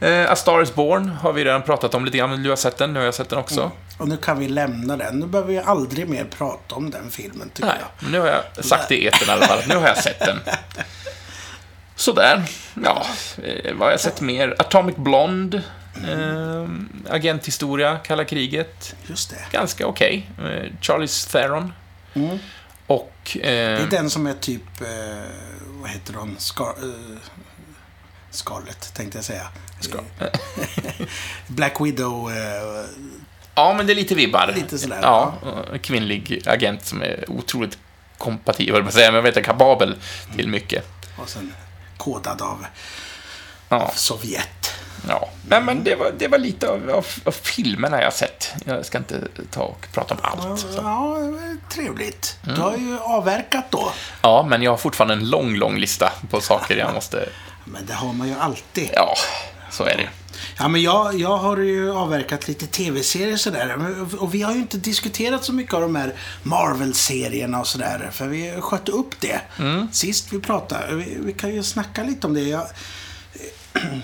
Speaker 1: Eh, A Star Is Born har vi redan pratat om lite grann, du har sett den, nu har jag sett den också.
Speaker 2: Och nu kan vi lämna den. Nu behöver vi aldrig mer prata om den filmen, tycker
Speaker 1: Nej,
Speaker 2: jag.
Speaker 1: nu har jag sagt det i etern i alla fall. Nu har jag sett den. Sådär. Ja, eh, vad har jag sett mer? Atomic Blonde. Eh, agenthistoria, kalla kriget.
Speaker 2: Just det.
Speaker 1: Ganska okej. Eh, Charlize Theron.
Speaker 2: Mm.
Speaker 1: Och...
Speaker 2: Det är
Speaker 1: Eh,
Speaker 2: den som är typ, eh, vad heter hon? Scar eh, Scarlett, tänkte jag säga.
Speaker 1: Ska-
Speaker 2: Black Widow. Eh,
Speaker 1: ja, men det är lite vibbar.
Speaker 2: Lite sådär,
Speaker 1: Ja, en kvinnlig agent som är otroligt kompatibel, men jag vet inte, kapabel till mycket.
Speaker 2: och sen kodad av
Speaker 1: Ja.
Speaker 2: Sovjet.
Speaker 1: Ja, men, men det, var, det var lite av, av, av filmerna jag sett. Jag ska inte ta och prata om allt. Så.
Speaker 2: Ja, det var trevligt.
Speaker 1: Mm.
Speaker 2: Du har ju avverkat då.
Speaker 1: Ja, men jag har fortfarande en lång, lång lista på saker jag måste...
Speaker 2: Men det har man ju alltid.
Speaker 1: Ja, så är det.
Speaker 2: Ja, men jag, jag har ju avverkat lite tv-serier sådär. Och vi har ju inte diskuterat så mycket av de här Marvel-serierna och sådär. För vi sköt upp det sist vi pratade. Vi, vi kan ju snacka lite om det. Jag,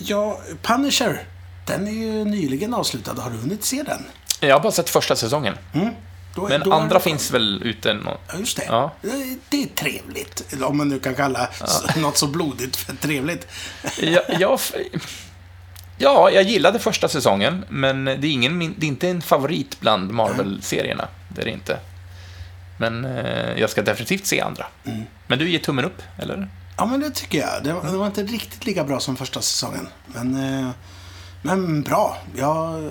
Speaker 2: ja, Punisher. Den är ju nyligen avslutad. Har du hunnit se den?
Speaker 1: Jag har bara sett första säsongen.
Speaker 2: Mm. Då,
Speaker 1: Men
Speaker 2: då
Speaker 1: andra finns väl ute? nå-
Speaker 2: Ja, just det.
Speaker 1: Ja.
Speaker 2: Det- är trevligt. Om man nu kan kalla s- något så blodigt för trevligt.
Speaker 1: Jag, jag, ja, jag gillade första säsongen, men det är, ingen, det är inte en favorit bland Marvel-serierna. Det är det inte. Men eh, jag ska definitivt se andra.
Speaker 2: Mm.
Speaker 1: Men du ger tummen upp, eller?
Speaker 2: Ja, men det tycker jag. Det var, det var inte riktigt lika bra som första säsongen. Men, eh, men bra. Jag,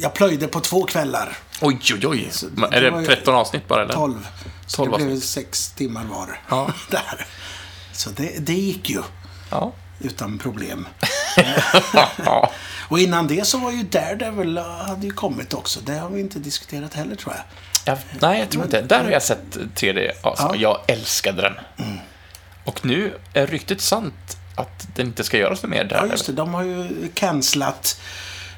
Speaker 2: jag plöjde på två kvällar.
Speaker 1: Oj, oj, oj.
Speaker 2: Så det-
Speaker 1: är
Speaker 2: det var
Speaker 1: det
Speaker 2: ju
Speaker 1: 13 avsnitt bara, eller?
Speaker 2: 12. Så
Speaker 1: 12
Speaker 2: det blev
Speaker 1: avsnitt.
Speaker 2: sex timmar var.
Speaker 1: Ja.
Speaker 2: Där. Så det, det gick ju
Speaker 1: Ja.
Speaker 2: utan problem. Och innan det så var ju Daredevil hade ju kommit också. Det har vi inte diskuterat heller tror jag.
Speaker 1: Jag, nej, jag tror inte. Där har jag sett 3D. Alltså,
Speaker 2: Ja.
Speaker 1: Jag älskade den. Och nu är ryktet sant att den inte ska göras något mer där.
Speaker 2: Ja, just det. De har ju cancelat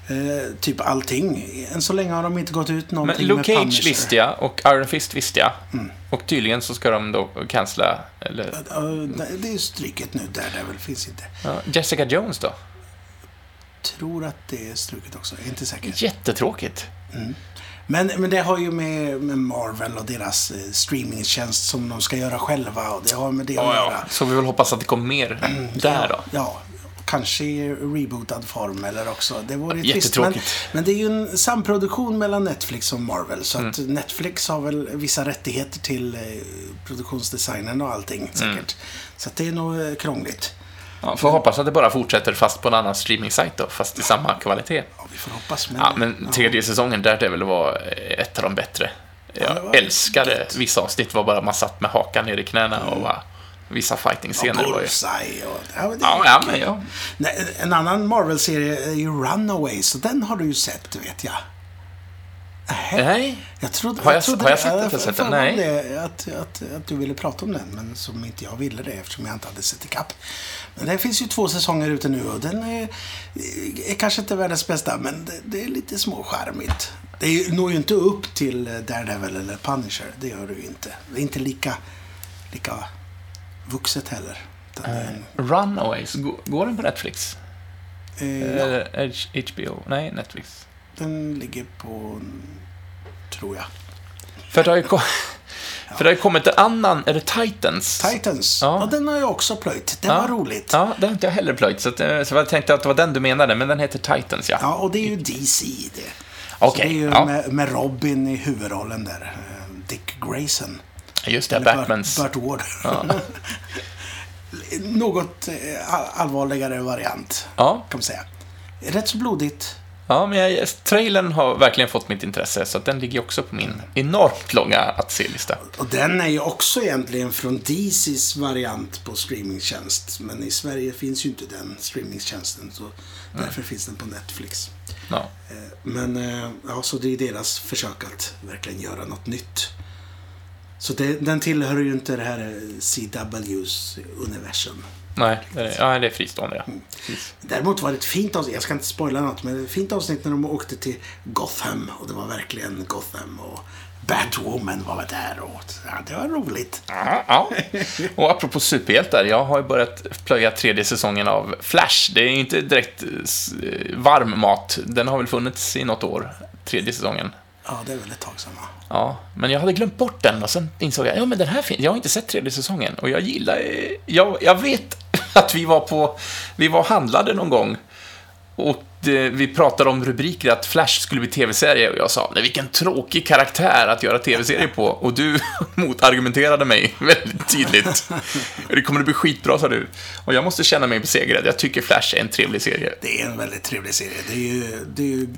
Speaker 2: eh, typ allting. Än så länge har de inte gått ut
Speaker 1: Men
Speaker 2: någonting
Speaker 1: Luke
Speaker 2: med
Speaker 1: Cage
Speaker 2: Punisher.
Speaker 1: visste jag och Iron Fist visste jag.
Speaker 2: Mm.
Speaker 1: Och tydligen så ska de då cancella, eller...
Speaker 2: Det är struket nu. Daredevil finns inte.
Speaker 1: Ja, Jessica Jones då?
Speaker 2: Tror att det är struket också. Jag är inte säker.
Speaker 1: Jättetråkigt.
Speaker 2: Men, men det har ju med, med Marvel och deras eh, streamingtjänst som de ska göra själva. Och det har med det att göra.
Speaker 1: Så vi vill hoppas att det kommer mer där då.
Speaker 2: Ja, kanske i rebootad form eller också. Det vore ju trist. Men, men det är ju en samproduktion mellan Netflix och Marvel. Så att
Speaker 1: Mm.
Speaker 2: Netflix har väl vissa rättigheter till eh, produktionsdesignen och allting säkert.
Speaker 1: Mm.
Speaker 2: Så att det är nog eh, krångligt.
Speaker 1: Ja, får hoppas att det bara fortsätter fast på en annan streaming-sajt då, fast i samma kvalitet.
Speaker 2: Ja, vi får hoppas. Men,
Speaker 1: Ja, men tredje säsongen där det väl var ett av de bättre. Jag
Speaker 2: det var
Speaker 1: älskade vissa avsnitt var bara man satt med hakan ner i knäna och bara, vissa fighting-scener.
Speaker 2: Bullseye och... Ja, men det
Speaker 1: Ja, ja, men ja.
Speaker 2: Nej, En annan Marvel-serie är ju Runaways. Och den har du ju sett, vet jag.
Speaker 1: Nej.
Speaker 2: Jag trodde,
Speaker 1: Har jag-
Speaker 2: trodde
Speaker 1: har jag jag sett
Speaker 2: för
Speaker 1: den?
Speaker 2: mig
Speaker 1: Nej.
Speaker 2: Det, att, att, att du ville prata om den, men som inte jag ville det eftersom jag inte hade sett ikapp. Det finns ju två säsonger ute nu och den är, är kanske inte världens bästa, men det, det är lite småcharmigt. Det når ju inte upp till Daredevil eller Punisher, det gör det ju inte. Det är inte lika, lika vuxet heller. En-
Speaker 1: Runaways, Gå- går den på Netflix?
Speaker 2: eh, ja,
Speaker 1: Eller H- HBO? Nej, Netflix.
Speaker 2: den ligger på, tror jag,
Speaker 1: För det har ju, för det har kommit en annan, är det Titans?
Speaker 2: Titans.
Speaker 1: Ja.
Speaker 2: Ja. den har jag också plöjt. Det
Speaker 1: Ja.
Speaker 2: var roligt.
Speaker 1: Ja, det har inte jag heller plöjt, så, att, eh, så jag tänkte att det var den du menade, men den heter Titans, ja.
Speaker 2: Ja, och det är ju DC det.
Speaker 1: Okej,
Speaker 2: Så det är ju
Speaker 1: ja.
Speaker 2: med, med Robin i huvudrollen där. eh, Dick Grayson.
Speaker 1: Just det,
Speaker 2: Eller
Speaker 1: Batmans.
Speaker 2: Burt, Burt Ward. Något eh, all- allvarligare variant,
Speaker 1: Ja,
Speaker 2: kan man säga. Rätt så blodigt.
Speaker 1: Ja, men jag, trailern har verkligen fått mitt intresse, så den ligger också på min enormt långa att se-lista.
Speaker 2: Och den är ju också egentligen från DCs variant på streamingtjänst. Men i Sverige finns ju inte den streamingtjänsten. Så därför finns den på Netflix.
Speaker 1: Ja.
Speaker 2: Eh, Men eh, ja, så det är deras försök att verkligen göra något nytt. Så det, den tillhör ju inte det här eh, CWs universum.
Speaker 1: Nej, det är, ja, det är fristående, ja. Precis.
Speaker 2: Däremot var det ett fint avsnitt, jag ska inte spoila något, men ett fint avsnitt när de åkte till Gotham. Och det var verkligen Gotham och Batwoman var där och ja, det var roligt.
Speaker 1: Ja, ja. Och apropå superhjältar, jag har ju börjat plöja tredje säsongen av Flash. Det är inte direkt eh, eh, varm mat. Den har väl funnits i något år, tredje säsongen.
Speaker 2: Ja, det är väl ett tag sedan va?
Speaker 1: Ja, men jag hade glömt bort den och sen insåg jag, ja men den här finns, jag har inte sett tredje säsongen och jag gillar, eh, jag, jag vet att vi var på, vi var handlade någon gång och det, vi pratade om rubriker att Flash skulle bli tv-serie och jag sa, nej vilken tråkig karaktär att göra tv-serie på och du motargumenterade mig väldigt tydligt. Det kommer att bli skitbra, sa du. Och jag måste känna mig besegrad, jag tycker Flash är en trevlig serie.
Speaker 2: Det är en väldigt trevlig serie. Det är ju, det är ju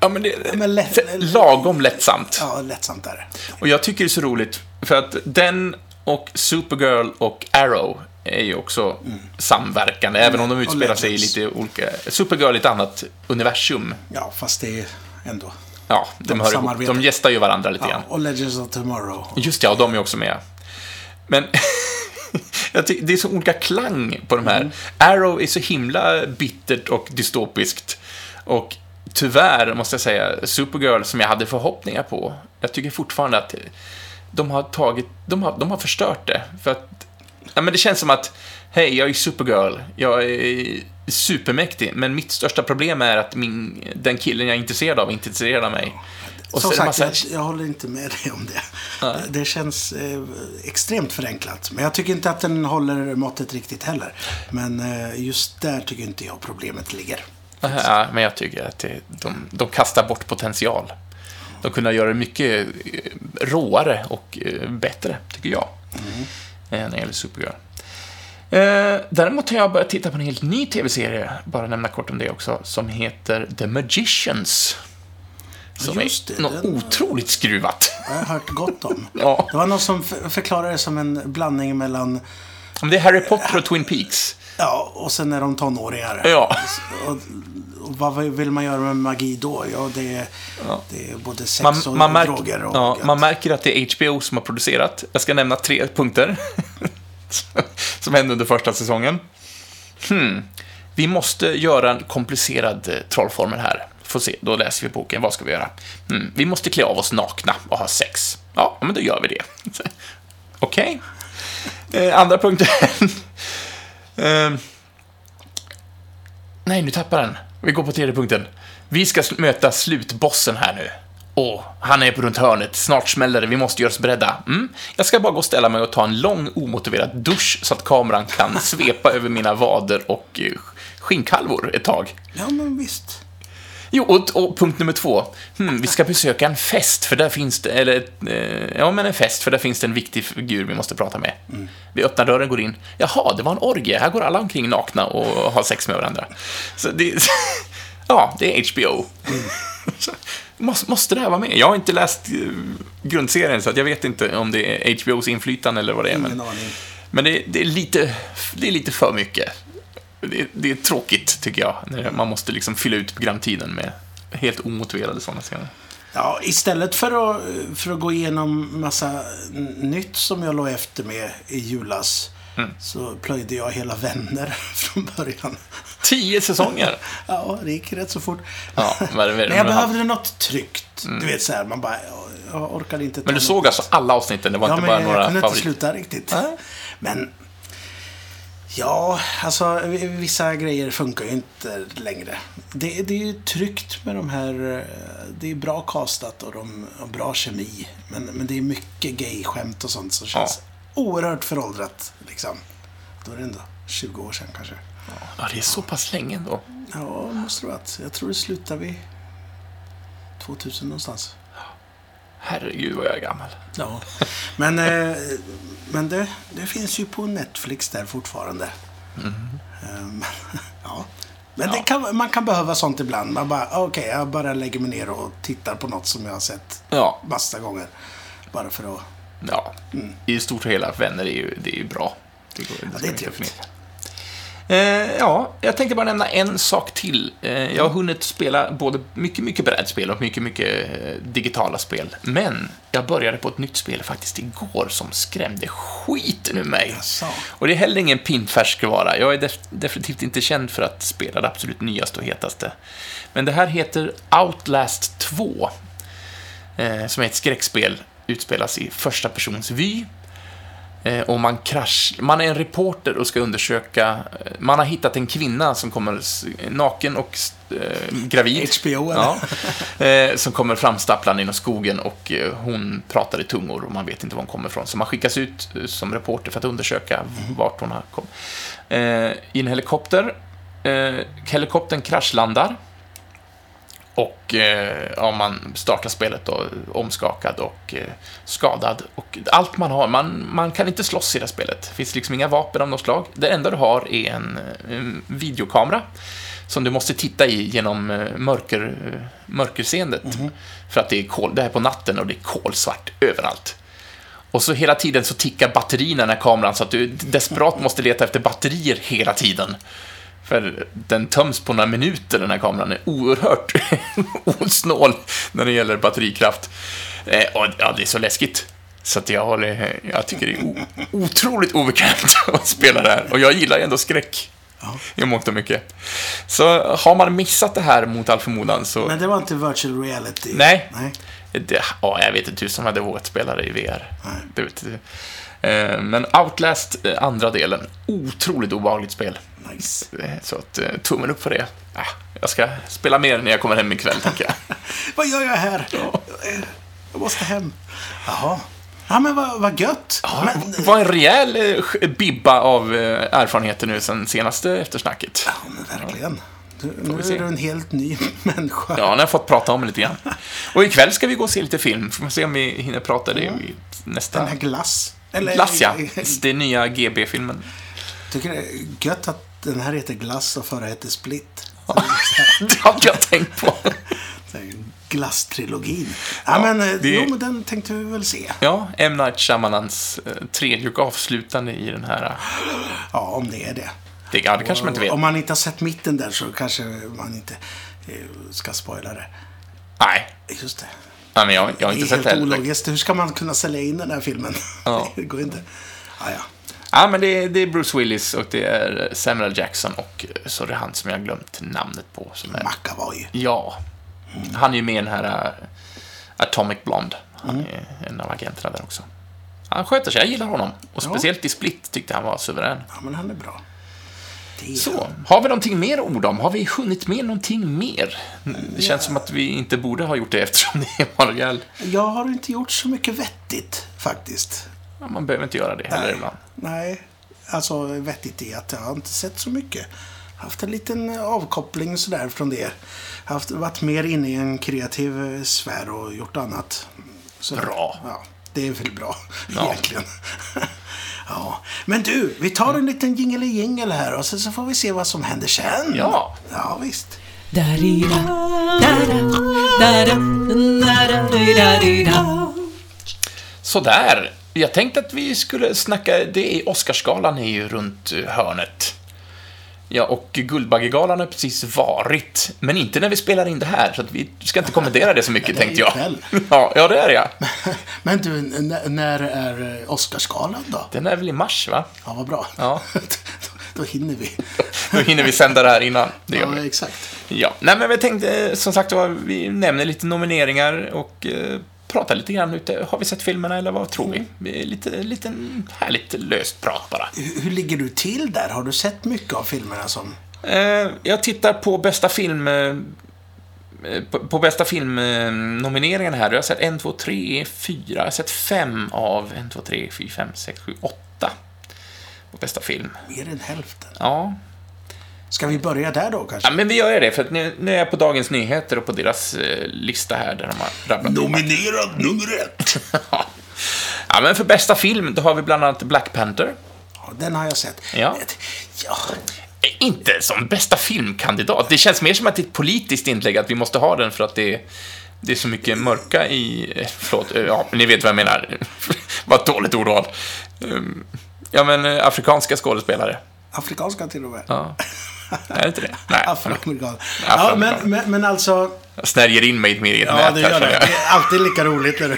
Speaker 1: Ja, men det
Speaker 2: men lätt-
Speaker 1: lagom lättsamt.
Speaker 2: ja, lättsamt där.
Speaker 1: Och jag tycker det är så roligt, för att den och Supergirl och Arrow är ju också samverkande, även om de utspelar sig i lite olika... Supergirl är ett annat universum.
Speaker 2: Ja, fast det är ändå...
Speaker 1: Ja, de,
Speaker 2: De
Speaker 1: hör. De gästar ju varandra lite
Speaker 2: Ja,
Speaker 1: grann.
Speaker 2: och Legends of Tomorrow.
Speaker 1: Just ja, och de är också med. Men det är så olika klang på de här.
Speaker 2: Mm.
Speaker 1: Arrow är så himla bittert och dystopiskt. Och tyvärr, måste jag säga, Supergirl, som jag hade förhoppningar på, jag tycker fortfarande att de har tagit, de har, de har förstört det. För att, ja men det känns som att, hej, jag är Supergirl, jag är supermäktig, men mitt största problem är att min, den killen jag är intresserad av är inte intresserad av mig. Och
Speaker 2: Som
Speaker 1: är
Speaker 2: sagt,
Speaker 1: massa-
Speaker 2: jag, jag håller inte med dig om det.
Speaker 1: Nej.
Speaker 2: Det känns eh, extremt förenklat. Men jag tycker inte att den håller måttet riktigt heller. Men eh, just där tycker inte jag problemet ligger.
Speaker 1: Ja, men jag tycker att det, de, de kastar bort potential. De kunde göra det mycket eh, råare och eh, bättre, tycker jag, eh, när det gäller Supergirl. Eh, däremot har jag börjat titta på en helt ny tv-serie, bara nämna kort om det också, som heter The Magicians. Som
Speaker 2: just det,
Speaker 1: är något
Speaker 2: den-
Speaker 1: otroligt skruvat.
Speaker 2: Jag har hört gott om.
Speaker 1: Ja.
Speaker 2: Det var någon som för- förklarade det som en blandning mellan,
Speaker 1: Men det är Harry Potter och Twin Peaks.
Speaker 2: ja, och sen är de tonåringar.
Speaker 1: Ja.
Speaker 2: Och, och vad vill man göra med magi då? Ja, det är, det är både sex
Speaker 1: Man,
Speaker 2: och
Speaker 1: man, märk,
Speaker 2: droger och
Speaker 1: ja, man märker att det är HBO som har producerat. Jag ska nämna tre punkter som hände under första säsongen. Hmm. Vi måste göra en komplicerad eh, trollformel här. Får se, då läser vi boken. Vad ska vi göra? Hmm. Vi måste klä av oss nakna och ha sex. Ja, men då gör vi det. Okej. Eh, andra punkten. eh, nej, nu tappar den. Vi går på tredje punkten. Vi ska sl- möta slutbossen här nu. Åh, han är på runt hörnet. Snart smäller det. Vi måste göra oss beredda. Mm. Jag ska bara gå och ställa mig och ta en lång omotiverad dusch så att kameran kan svepa över mina vader och eh, skinkhalvor ett tag.
Speaker 2: Ja, men visst.
Speaker 1: Jo, och, och punkt nummer två. Hmm, vi ska besöka en fest, för där finns det, eller, eh, ja men en fest, för där finns det en viktig figur vi måste prata med. Vi öppnar dörren, går in. Jaha, det var en orgie. Här går alla omkring nakna och har sex med varandra. Så det, ja, det är HBO. Så, måste, det här vara med? Jag har inte läst eh, grundserien, så att jag vet inte om det är HBOs inflytande eller vad det är.
Speaker 2: Ingen
Speaker 1: Men,
Speaker 2: aning.
Speaker 1: men det, det, är lite, det är lite för mycket. Det, det är tråkigt, tycker jag, när man måste liksom fylla ut programtiden med helt omotiverade sådana scener.
Speaker 2: Ja, istället för att, för att gå igenom massa nytt som jag låg efter med i julas.
Speaker 1: Mm.
Speaker 2: Så plöjde jag hela Vänner från början.
Speaker 1: Tio säsonger!
Speaker 2: Ja, det gick rätt så fort.
Speaker 1: Ja, är det-
Speaker 2: Men jag
Speaker 1: men-
Speaker 2: behövde något tryggt. Du vet så här, man bara, jag, orkade inte
Speaker 1: Men du
Speaker 2: något-
Speaker 1: såg alltså alla avsnitten? Det var
Speaker 2: Ja,
Speaker 1: inte
Speaker 2: men
Speaker 1: bara några
Speaker 2: jag kunde inte
Speaker 1: favoriter?
Speaker 2: sluta riktigt.
Speaker 1: Nej.
Speaker 2: Men... Ja, alltså vissa grejer funkar ju inte längre. Det, det är ju tryggt med de här... eh, Det är bra castat och de har bra kemi. Men, men det är mycket gay-skämt och sånt som känns oerhört föråldrat. Liksom. Då är det ändå 20 år sedan kanske.
Speaker 1: Ja, det är så pass länge ändå.
Speaker 2: Ja, måste det vara. Jag tror det slutar vid 2000 någonstans.
Speaker 1: Herregud vad jag är gammal.
Speaker 2: Ja. Men, eh, men det, det finns ju på Netflix där fortfarande. Ehm, ja. Men Det kan, man kan behöva sånt ibland. Man bara, okej, jag bara lägger mig ner och tittar på något som jag har sett
Speaker 1: Ja,
Speaker 2: massa gånger. Bara för att...
Speaker 1: ja. I stort hela, vänner är ju, det är ju bra. Det, går, det, ska
Speaker 2: det är trevligt.
Speaker 1: Eh, ja, jag tänkte bara nämna en sak till. Eh, jag har hunnit spela både mycket, mycket brädspel och mycket, mycket eh, digitala spel. Men jag började på ett nytt spel faktiskt igår som skrämde skiten ur mig.
Speaker 2: Jaså.
Speaker 1: Och det är heller ingen pinfärskvara. Jag är def definitivt inte känd för att spela det absolut nyaste och hetaste. Men det här heter Outlast 2. Eh, som är ett skräckspel, utspelas i första persons vy. Eh, och man krasch... Man är en reporter och ska undersöka... eh, Man har hittat en kvinna som kommer naken och eh, gravid.
Speaker 2: HBO eller?
Speaker 1: Ja, eh, som kommer framstapplande inom skogen och eh, hon pratar i tungor och man vet inte var hon kommer ifrån. Så man skickas ut eh, som reporter för att undersöka vart hon har kommit. I en helikopter. Helikoptern kraschlandar. Och eh, ja, man startar spelet då, omskakad och eh, skadad. Och allt man har, man, man kan inte slåss i det här spelet. Det finns liksom inga vapen av något slag. Det enda du har är en, en videokamera som du måste titta i genom eh, mörker, eh, mörkerseendet. För att det är, kol, det är på natten och det är kolsvart överallt. Och så hela tiden så tickar batterierna i den här kameran så att du desperat måste leta efter batterier hela tiden. För den töms på några minuter, den här kameran. är oerhört osnål när det gäller batterikraft. Eh, och ja, det är så läskigt. Så att jag, håller, jag tycker det är otroligt obekvämt att spela det här. Och jag gillar ju ändå skräck. I mångt och mycket. Så har man missat det här mot all förmodan så...
Speaker 2: Men det var inte virtual reality?
Speaker 1: Nej.
Speaker 2: Nej.
Speaker 1: Det, ja, jag vet inte tusan om jag hade vågat spela det i VR.
Speaker 2: Nej.
Speaker 1: Det eh, men Outlast, eh, andra delen, otroligt obehagligt spel.
Speaker 2: Nice.
Speaker 1: Eh, Så att, eh, tummen upp för det. Ah, jag ska spela mer när jag kommer hem ikväll, tänker jag.
Speaker 2: Vad gör jag här? Eh, Jag måste hem. Jaha. Ja, men vad, vad gött. Men,
Speaker 1: Det var en rejäl eh, bibba av eh, erfarenheter nu sen senaste eftersnacket.
Speaker 2: ja, men verkligen. Du, nu är du en helt ny människa.
Speaker 1: Ja, nu har jag fått prata om det lite grann. Och ikväll ska vi gå och se lite film. Får se om vi hinner prata det i nästa...
Speaker 2: Den här glass. Eller,
Speaker 1: Glass, ja. Är nya GB-filmen.
Speaker 2: Tycker det är gött att den här heter Glass och förra heter Split.
Speaker 1: Det hade jag tänkt på.
Speaker 2: Så här, Glasstrilogin. Ja, men, eh,
Speaker 1: det-
Speaker 2: jo, men den tänkte vi väl se.
Speaker 1: Ja, M. Night Shyamalans eh, tredje och avslutande i den här... eh,
Speaker 2: Ja, om det är det.
Speaker 1: Det, ja, det kanske man inte vet.
Speaker 2: Om man inte har sett mitten där så kanske man inte ska spoila det.
Speaker 1: Nej,
Speaker 2: Just det.
Speaker 1: Nej men jag, jag har
Speaker 2: Det
Speaker 1: inte
Speaker 2: är
Speaker 1: sett det
Speaker 2: helt
Speaker 1: heller.
Speaker 2: ologiskt. Hur ska man kunna sälja in den här filmen?
Speaker 1: Ja.
Speaker 2: det går inte. Ja, ja.
Speaker 1: Ja, men det är, det är Bruce Willis och det är Samuel Jackson och så är det han som jag har glömt namnet på. Som är,
Speaker 2: McAvoy.
Speaker 1: ja, han är ju med i den här eh, Atomic Blonde. Han är en av agenterna där också. Han sköter sig, jag gillar honom. Och speciellt i Split tyckte han var suverän.
Speaker 2: Ja, men han är bra. Är
Speaker 1: Så, har vi någonting mer orda om? Har vi hunnit med någonting mer? Det känns som att vi inte borde ha gjort det eftersom det var en rejäl...
Speaker 2: Jag har inte gjort så mycket vettigt, faktiskt.
Speaker 1: Ja, man behöver inte göra det heller
Speaker 2: Nej.
Speaker 1: ibland.
Speaker 2: Nej. Alltså vettigt i att jag har inte sett så mycket. Haft en liten avkoppling sådär från det. Haft, varit mer inne i en kreativ sfär och gjort annat. Så,
Speaker 1: Bra.
Speaker 2: Ja, det är väl bra
Speaker 1: Ja.
Speaker 2: egentligen. ja. Men du, vi tar en liten jingelingel här och sen så får vi se vad som händer sen.
Speaker 1: Ja.
Speaker 2: Ja, visst.
Speaker 1: Sådär. Jag tänkte att vi skulle snacka, det är Oscarsgalan är ju runt eh, hörnet. Ja, och Guldbaggegalan har precis varit, men inte när vi spelar in det här, så vi ska inte kommentera det så mycket, tänkte jag. Ja, ja, det är det, ja.
Speaker 2: Men du, när är eh, Oscarsgalan då?
Speaker 1: Den är väl i mars, va?
Speaker 2: Ja, vad bra.
Speaker 1: Ja.
Speaker 2: då, hinner vi.
Speaker 1: Då hinner vi sända det här innan. Det gör
Speaker 2: Ja,
Speaker 1: vi.
Speaker 2: exakt.
Speaker 1: Ja, nej men vi tänkte, eh, som sagt var, vi nämner lite nomineringar och pratar lite grann ute. Har vi sett filmerna eller vad tror vi? vi lite, lite härligt löst prat bara.
Speaker 2: Hur, hur ligger du till där? Har du sett mycket av filmerna som...
Speaker 1: Eh, jag tittar på bästa film... Eh, på, på bästa filmnomineringarna här. Jag har sett 1, 2, 3, 4. Jag har sett 5 av 1, 2, 3, 4, 5, 6, 7, 8. På bästa film.
Speaker 2: Mer än hälften.
Speaker 1: Ja,
Speaker 2: Ska vi börja där då kanske?
Speaker 1: ja men vi gör det. För att nu, nu är jag på Dagens Nyheter och på deras eh, lista här där de har rabblat
Speaker 2: Nominerad nummer ett.
Speaker 1: Ja, men för bästa film, då har vi bland annat Black Panther.
Speaker 2: Ja, den har jag sett.
Speaker 1: Ja.
Speaker 2: ja.
Speaker 1: Eh, Inte som bästa filmkandidat. Det känns mer som att det är ett politiskt inlägg, att vi måste ha den för att det är, det är så mycket mörka i... eh, Förlåt, eh, ja, ni vet vad jag menar. Vad ett dåligt ordval. Um, Ja, men afrikanska skådespelare.
Speaker 2: Afrikanska till och med.
Speaker 1: Ja. Är det inte det? Nej.
Speaker 2: Afroamerikan. Ja, men, men, men alltså...
Speaker 1: Jag snärjer in mig i ett eget
Speaker 2: Ja, det gör det. Det är alltid lika roligt när, du,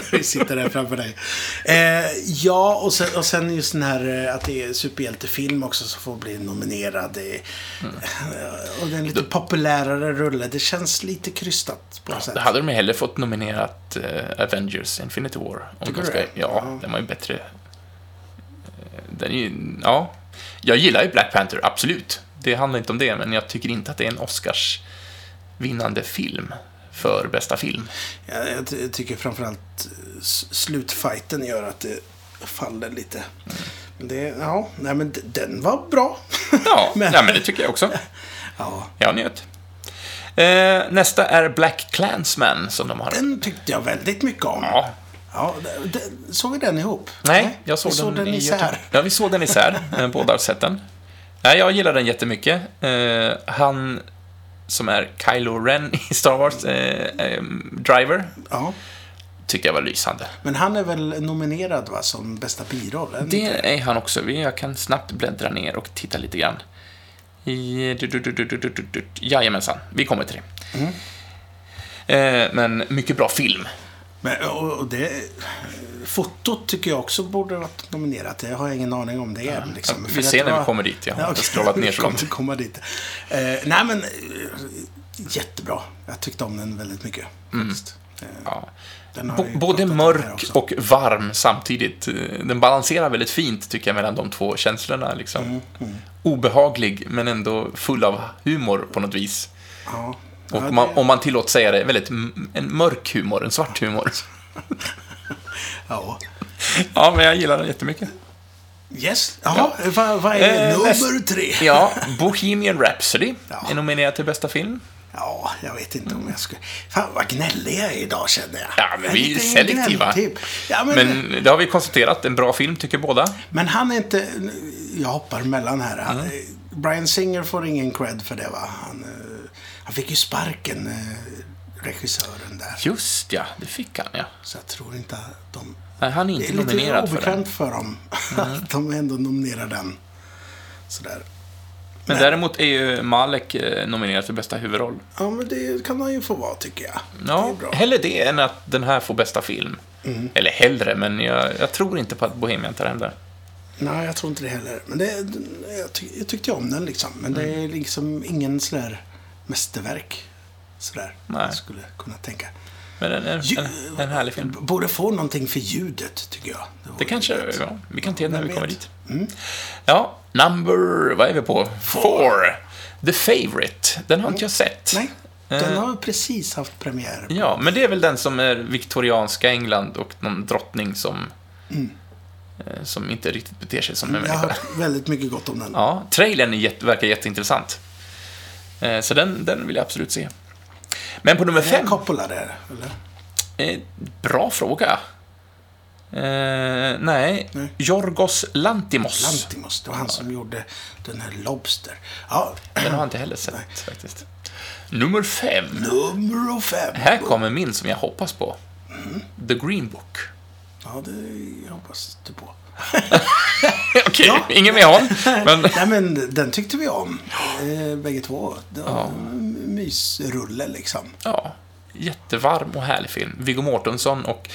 Speaker 2: när sitter där framför dig. Eh, ja, och sen, och sen just den här eh, att det är superhjältefilm också som får bli nominerad. Det,
Speaker 1: Mm.
Speaker 2: Och det är en lite populärare rulle. Det känns lite krystat på något sätt.
Speaker 1: Då hade de hellre fått nominerat eh, Avengers Infinity War. Om de
Speaker 2: du
Speaker 1: ska,
Speaker 2: det?
Speaker 1: ja,
Speaker 2: Ja.
Speaker 1: den var ju bättre. Eh, Den är ju, ja. Jag gillar ju Black Panther, absolut. Det handlar inte om det, men jag tycker inte att det är en Oscars vinnande film för bästa film.
Speaker 2: Jag, jag ty- tycker framförallt eh, slutfighten gör att det faller lite. Men det, ja, nej men den var bra.
Speaker 1: Ja,
Speaker 2: Men-
Speaker 1: ja, men det tycker jag också.
Speaker 2: Ja,
Speaker 1: Jag njöt. Eh, nästa är Black Klansman som de har.
Speaker 2: den tyckte jag väldigt mycket om.
Speaker 1: Ja,
Speaker 2: Ja, såg vi den ihop?
Speaker 1: Nej, jag såg
Speaker 2: vi
Speaker 1: den,
Speaker 2: såg den
Speaker 1: i
Speaker 2: isär.
Speaker 1: Ja, vi såg den isär. Eh, Båda har sett den. Nej, jag gillar den jättemycket. Eh, han som är Kylo Ren i Star Wars eh, eh, Driver.
Speaker 2: Ja.
Speaker 1: Tycker jag var lysande.
Speaker 2: Men han är väl nominerad va, som bästa biroll?
Speaker 1: Det är han också. Jag kan snabbt bläddra ner och titta lite grann. Jajamensan, vi kommer till det.
Speaker 2: Mm.
Speaker 1: Eh, men mycket bra film.
Speaker 2: Men, och det fotot tycker jag också borde varit nominerat. Det har jag ingen aning om det är. Liksom.
Speaker 1: vi ser när vi kommer dit. Jag har inte
Speaker 2: okej.
Speaker 1: scrollat ner så
Speaker 2: Vi kommer
Speaker 1: långt.
Speaker 2: komma dit. Eh, nej, men eh, jättebra. Jag tyckte om den väldigt mycket. Faktiskt. Eh,
Speaker 1: Ja. både mörk och varm samtidigt. Eh, Den balanserar väldigt fint, tycker jag, mellan de två känslorna. Liksom.
Speaker 2: Mm,
Speaker 1: Obehaglig, men ändå full av humor på något vis.
Speaker 2: Ja.
Speaker 1: Och
Speaker 2: Ja,
Speaker 1: om man, om man tillåts säga det, väldigt en mörk humor, en svart humor.
Speaker 2: ja.
Speaker 1: Ja, men jag gillar den jättemycket.
Speaker 2: Yes. Jaha, vad, vad är
Speaker 1: Eh,
Speaker 2: nummer tre?
Speaker 1: Ja, Bohemian Rhapsody
Speaker 2: Ja.
Speaker 1: är nominerad till bästa film.
Speaker 2: Ja, jag vet inte om jag skulle... Fan, vad gnällig jag är idag känner jag.
Speaker 1: Ja, men
Speaker 2: Jag
Speaker 1: vi är selektiva.
Speaker 2: gnälltyp. Ja, men, men...
Speaker 1: Men det har vi konstaterat, en bra film tycker båda.
Speaker 2: han är inte... Jag hoppar mellan här. Han,
Speaker 1: Mm.
Speaker 2: Brian Singer får ingen cred för det, va? Han, eh, han fick ju sparken, eh, regissören där.
Speaker 1: Just ja, det fick han ja.
Speaker 2: Så jag tror inte att de...
Speaker 1: Nej, han är
Speaker 2: Det
Speaker 1: inte
Speaker 2: är lite
Speaker 1: nominerad för den. Mm.
Speaker 2: obekvämt för dem att de ändå nominerar den. Sådär.
Speaker 1: Men däremot är ju Malek eh, nominerad för bästa huvudroll.
Speaker 2: Ja, men det kan han ju få vara, tycker jag. det
Speaker 1: Ja,
Speaker 2: är bra.
Speaker 1: hellre det än att den här får bästa film. Eller hellre, men jag, jag tror inte på att Bohemian tar hem det.
Speaker 2: Nej, jag tror inte det heller. Men det, jag, ty, jag tyckte om den liksom. Men det
Speaker 1: Mm.
Speaker 2: är liksom ingen sådär mästerverk. Sådär.
Speaker 1: Nej.
Speaker 2: Skulle kunna tänka.
Speaker 1: Men en, en, en, en härlig film.
Speaker 2: Borde få någonting för ljudet, tycker jag. vore
Speaker 1: Det kanske,
Speaker 2: rätt.
Speaker 1: ja, vi kan se när vi kommer
Speaker 2: vet?
Speaker 1: dit.
Speaker 2: Mm.
Speaker 1: Ja, number, vad är vi på? Four. The Favourite. Den har inte jag sett.
Speaker 2: Nej, den
Speaker 1: Eh.
Speaker 2: har precis haft premiär.
Speaker 1: Ja, men det är väl den som är viktorianska England och någon drottning som, eh, som inte riktigt beter sig som en
Speaker 2: Mm. Jag har
Speaker 1: människa.
Speaker 2: hört väldigt mycket gott om den.
Speaker 1: Ja, trailern är jätte, verkar jätteintressant. Eh, Så den, den vill jag absolut se. Men på nummer
Speaker 2: Är
Speaker 1: fem...
Speaker 2: Coppola där, eller?
Speaker 1: Eh, bra fråga. Eh, nej.
Speaker 2: Nej.
Speaker 1: Jorgos Lantimos.
Speaker 2: Lantimos, det var han som gjorde den här Lobster. Ja,
Speaker 1: Den har jag inte heller sett faktiskt. Nummer fem.
Speaker 2: nummer fem.
Speaker 1: Här kommer min som jag hoppas på. The Green Book.
Speaker 2: Ja, det hoppas du på.
Speaker 1: Okej,
Speaker 2: Ja.
Speaker 1: ingen med hon. Men,
Speaker 2: Nej, men den tyckte vi om. Eh, bägge två. Det var en mysrulle liksom.
Speaker 1: ja, jättevarm och härlig film. Viggo Mortensen och,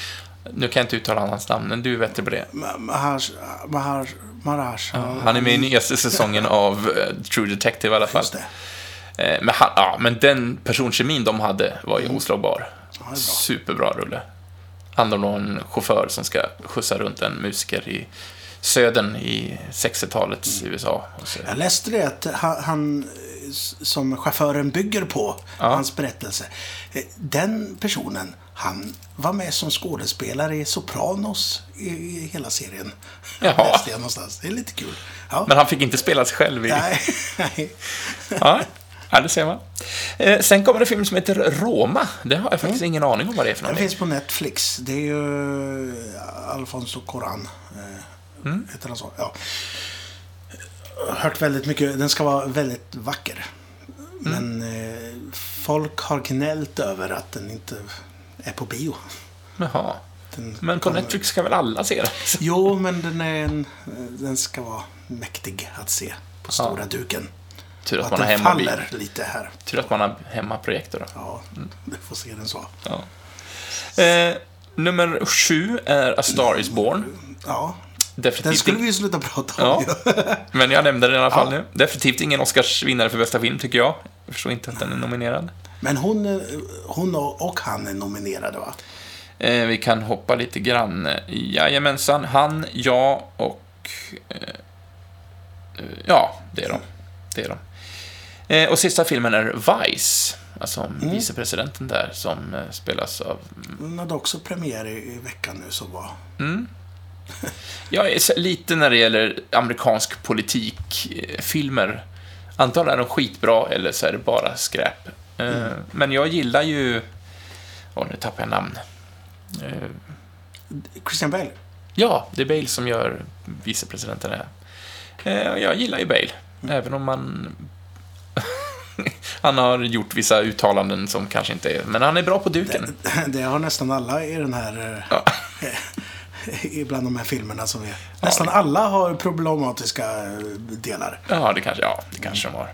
Speaker 1: nu kan jag inte uttala hans namn, men du är bättre på det.
Speaker 2: Ma- Mahar... Mahar... Mahar
Speaker 1: Han är med i nyaste säsongen av eh, True Detective i alla fall. Eh, Men, han, ja, men den personkemin de hade var ju oslagbar.
Speaker 2: det är bra.
Speaker 1: Superbra rulle. Handlar om en chaufför som ska skjutsa runt en musiker i södern i 60-talets
Speaker 2: Mm.
Speaker 1: USA.
Speaker 2: Jag läste det att han, han som chauffören bygger på,
Speaker 1: Ja.
Speaker 2: hans berättelse. eh, Den personen, han var med som skådespelare i Sopranos i, i hela serien.
Speaker 1: Jaha.
Speaker 2: Läste jag någonstans. Det är lite kul. Ja.
Speaker 1: Men han fick inte spela sig själv i...
Speaker 2: Nej, nej.
Speaker 1: Ja, ja, det ser man. Eh, sen kommer det en film som heter Roma. Det har jag faktiskt ingen aning om vad det är för
Speaker 2: Den
Speaker 1: någonting.
Speaker 2: finns på Netflix. Det är ju eh, Alfonso Coran. eh,
Speaker 1: Mm.
Speaker 2: Heter han så? Ja. Hört väldigt mycket. Den ska vara väldigt vacker.
Speaker 1: Mm.
Speaker 2: Men eh, folk har gnällt över att den inte är på bio.
Speaker 1: Jaha.
Speaker 2: Den
Speaker 1: Men på
Speaker 2: kommer-
Speaker 1: Netflix ska väl alla se den?
Speaker 2: Jo, men den, är en, den ska vara mäktig att se på stora duken.
Speaker 1: Tur att
Speaker 2: Att
Speaker 1: man har hemma
Speaker 2: faller lite här.
Speaker 1: Tur att man har hemmaprojektor.
Speaker 2: Ja, du får se den så.
Speaker 1: Ja. Eh, nummer sju är A Star Is Born.
Speaker 2: Ja,
Speaker 1: Definitivt
Speaker 2: den skulle vi ju sluta prata om.
Speaker 1: Ja, men jag nämnde den i alla fall
Speaker 2: Ja.
Speaker 1: nu. Definitivt ingen Oscarsvinnare för bästa film, tycker jag. Jag förstår inte att den är nominerad.
Speaker 2: Men hon, eh, hon och och han är nominerade, va?
Speaker 1: Eh, vi kan hoppa lite grann. Jajamensan, han, jag och... Eh, eh, ja, det är de. Det är de. Eh, och sista filmen är Vice, alltså
Speaker 2: Mm.
Speaker 1: vicepresidenten där, som eh, spelas av...
Speaker 2: Hon hade också premiär i, i veckan nu som var.
Speaker 1: Jag är lite när det gäller amerikansk politik, eh, filmer. Antingen är de skitbra eller så är det bara skräp. Eh,
Speaker 2: Mm.
Speaker 1: Men jag gillar ju... Åh, nu tappar jag namn.
Speaker 2: Christian Bale.
Speaker 1: Ja, det är Bale som gör vicepresidenten här. Jag gillar ju Bale, även om man... han har gjort vissa uttalanden som kanske inte är... Men han är bra på duken.
Speaker 2: Det har nästan alla i den här... eh,
Speaker 1: Ja.
Speaker 2: Ibland de här filmerna som är... Nästan alla har problematiska eh, delar.
Speaker 1: Ja, det kanske, ja, det kanske de har.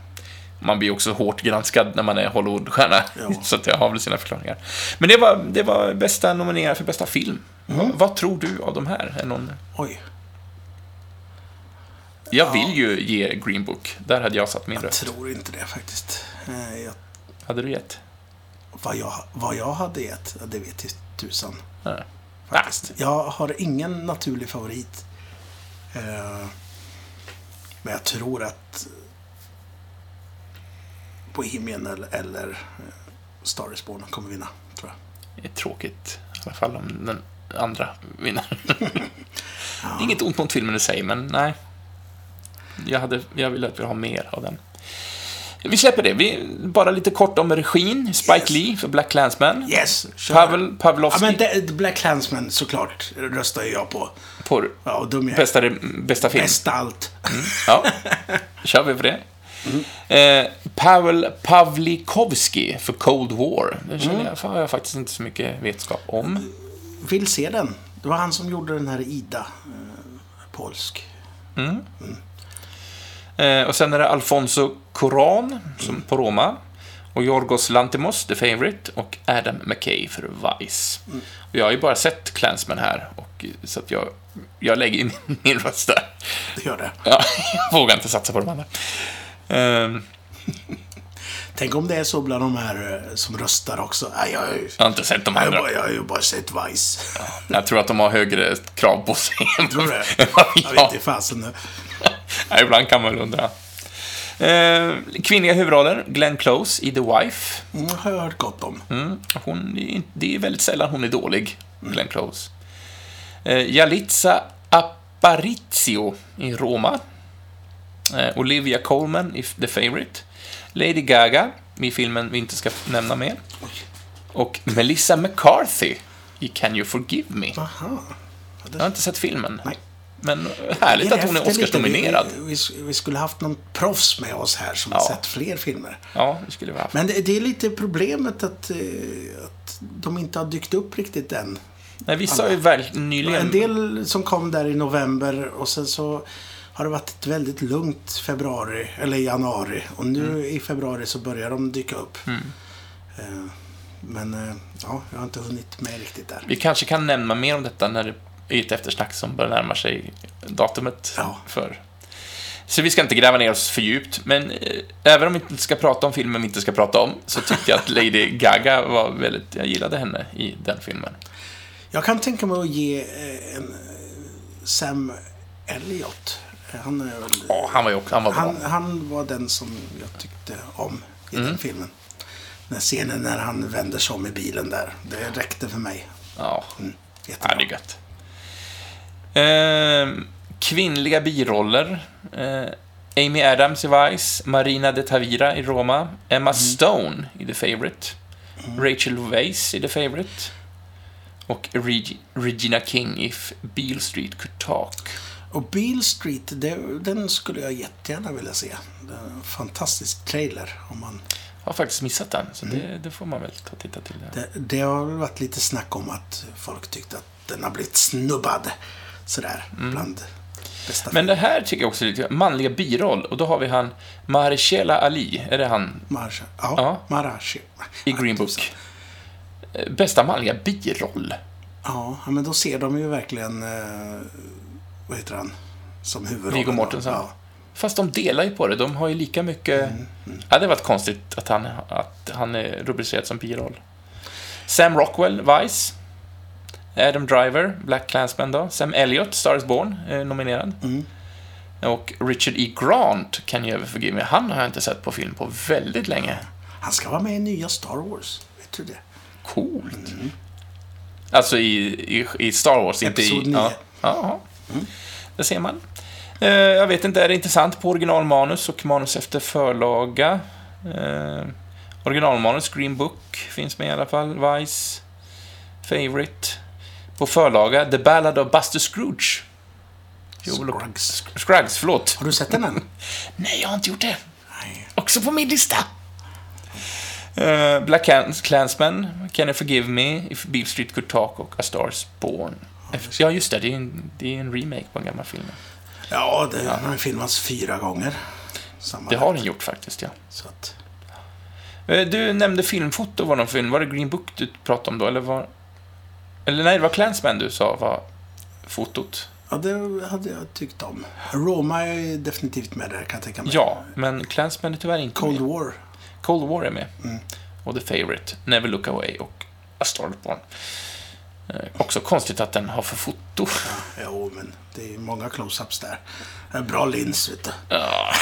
Speaker 1: Man blir också hårt granskad när man är Hollywoodstjärna,
Speaker 2: Ja.
Speaker 1: så att jag har väl sina förklaringar. Men det var, det var bästa nominerad för bästa film. Vad, vad tror du av de här? Är någon...
Speaker 2: Oj,
Speaker 1: Jag vill ju ge Green Book. Där hade jag satt min
Speaker 2: jag
Speaker 1: röst.
Speaker 2: tror inte det faktiskt. Eh, Jag,
Speaker 1: Hade du gett?
Speaker 2: vad, jag, vad jag hade gett, ja, det vet ju tusan.
Speaker 1: Nej.
Speaker 2: Faktiskt. Jag har ingen naturlig favorit. Eh, Men jag tror att Bohemian eller, eller eh, Star is Born kommer vinna, tror jag.
Speaker 1: Det är tråkigt, i alla fall om den andra vinner. Inget ont mot filmen i sig, men nej. Jag, hade, jag ville att vi har mer av den. Vi släpper det. Vi, bara lite kort om regin. Spike
Speaker 2: Yes.
Speaker 1: Lee för Black Clansman.
Speaker 2: Yes! kör.
Speaker 1: Pavel
Speaker 2: Ja,
Speaker 1: Pavlovski
Speaker 2: men det, Black Clansman såklart röstar jag på.
Speaker 1: på
Speaker 2: Ja, dum jag
Speaker 1: bästa, bästa film.
Speaker 2: Bästa allt.
Speaker 1: Ja, kör vi på det. Eh, Pavel Pavlikovski för Cold War. Det känner jag, har jag faktiskt inte så mycket vetskap om.
Speaker 2: Vill se den. Det var han som gjorde den här Ida. Eh, polsk.
Speaker 1: Eh, och sen är det Alfonso Cuarón som på Roma. Och Yorgos Lantimos, The Favourite. Och Adam McKay för Vice. Och jag har ju bara sett Clansman här. Och, så att jag, jag lägger in min röst där.
Speaker 2: Det gör det.
Speaker 1: Ja, jag vågar inte satsa på de andra. Eh,
Speaker 2: Tänk om det är så bland de här eh, som röstar också. Nej, jag, jag,
Speaker 1: jag har inte sett de
Speaker 2: jag,
Speaker 1: andra.
Speaker 2: bara- jag har ju bara sett Vice.
Speaker 1: Jag tror att de har högre krav på sig
Speaker 2: Tror du det?
Speaker 1: vi
Speaker 2: Jag vet inte fasen.
Speaker 1: Ja, ibland kan man väl undra. Eh, kvinnliga huvudroller, Glenn Close i The Wife.
Speaker 2: Mm, har jag hört gott om.
Speaker 1: Mm, hon, är inte- det är väldigt sällan hon är dålig, Glenn Close. Eh, Jalitza Aparicio i Roma. Eh, Olivia Colman i The Favourite. Lady Gaga i filmen vi inte ska nämna mer. Och Melissa McCarthy i Can You Forgive Me.
Speaker 2: Aha.
Speaker 1: Jag har inte sett filmen.
Speaker 2: Nej.
Speaker 1: Men härligt att hon är Oscarsnominerad.
Speaker 2: Vi, vi, vi skulle haft någon proffs med oss här som
Speaker 1: Ja.
Speaker 2: har sett fler filmer.
Speaker 1: Ja, det skulle vi ha haft.
Speaker 2: Men det, det är lite problemet att, eh, att de inte har dykt upp riktigt än.
Speaker 1: Nej, vissa har ju väl nyligen...
Speaker 2: En del som kom där i november och sen så har det varit ett väldigt lugnt februari, eller januari. Och nu
Speaker 1: Mm.
Speaker 2: i februari så börjar de dyka upp. Eh, Men eh, ja, jag har inte hunnit med riktigt där.
Speaker 1: Vi kanske kan nämna mer om detta när det är ett eftersnack som börjar närma sig datumet
Speaker 2: Ja.
Speaker 1: för. Så vi ska inte gräva ner oss för djupt, men eh, även om vi inte ska prata om filmen vi inte ska prata om, så tyckte jag att Lady Gaga var väldigt, jag gillade henne i den filmen.
Speaker 2: Jag kan tänka mig att ge eh, en eh, Sam Elliot. Han, är väl,
Speaker 1: Ja, han var ju också, han var bra.
Speaker 2: han, han var den som jag tyckte om i
Speaker 1: Mm.
Speaker 2: den filmen. Den scenen när han vänder sig om i bilen där. Det räckte för mig.
Speaker 1: Ja,
Speaker 2: Mm,
Speaker 1: ja det är gött. Ehm, kvinnliga biroller. Eh, Amy Adams i Vice, Marina de Tavira i Roma, Emma Stone i The Favourite, Rachel Weisz i The Favourite och Reg- Regina King i If Beale Street Could Talk.
Speaker 2: Och Beale Street, det, den skulle jag jättegärna vilja se. Det är en fantastisk trailer. Om man,
Speaker 1: Jag har faktiskt missat den, så det, det får man väl ta titta till. Det.
Speaker 2: det, har varit lite snack om att folk tyckte att den har blivit snubbad. Sådär, bland bästa
Speaker 1: Men det här tycker jag också är lite manliga biroll, och då har vi han Mahershala Ali, är det han
Speaker 2: Marsh, ja,
Speaker 1: Ja.
Speaker 2: Marashi.
Speaker 1: i Green Book? Eh, Bästa manliga biroll?
Speaker 2: Ja, men då ser de ju verkligen, eh, vad heter han, som huvudrollen.
Speaker 1: Viggo. Mortensen.
Speaker 2: Ja.
Speaker 1: Fast de delar ju på det. De har ju lika mycket... Ja, det var konstigt att han, att han är rubricerad som biroll. Sam Rockwell, Vice. Adam Driver, Black Clansman då. Sam Elliott, Star is Born, är nominerad.
Speaker 2: Mm.
Speaker 1: Och Richard E. Grant, Can You Ever Forgive Me, han har jag inte sett på film på väldigt länge.
Speaker 2: Han ska vara med i nya Star Wars. Vet du det?
Speaker 1: Coolt. Alltså i, i, i Star Wars, inte i...
Speaker 2: Episod nio.
Speaker 1: Ja, ja, ja. Det ser man. Eh, jag vet inte, är det intressant på originalmanus och manus efter förlaga? Eh, originalmanus, Green Book, finns med i alla fall. Vice, Favorite. På förlaga, The Ballad of Buster Scrooge. Jo, lo-
Speaker 2: Scruggs.
Speaker 1: Scruggs, förlåt.
Speaker 2: Har du sett den än?
Speaker 1: Nej, jag har inte gjort det.
Speaker 2: Nej.
Speaker 1: Också på min lista. Eh, Black Clans- Clansman, Can You Forgive Me, If Beale Street Could Talk och A Star Is Born. Ja, just det. Det är en, det är en remake på en gammal film.
Speaker 2: Ja, det har filmats fyra gånger. Samma
Speaker 1: Det har den gjort faktiskt, ja.
Speaker 2: Så att,
Speaker 1: Eh, Du nämnde filmfoto var någon film. Var det Green Book du pratade om då, eller var... Eller nej, det var Clansman du sa var fotot.
Speaker 2: ja, det hade jag tyckt om. Roma är definitivt med där, kan jag tänka mig.
Speaker 1: Ja, men Clansman är tyvärr inte
Speaker 2: Cold
Speaker 1: med.
Speaker 2: War.
Speaker 1: Cold War är med.
Speaker 2: Mm.
Speaker 1: Och The Favourite, Never Look Away och A Star Born. Eh, också konstigt att den har för foto.
Speaker 2: Jo, men det är många close-ups där. Bra lins, vet du.
Speaker 1: Ja.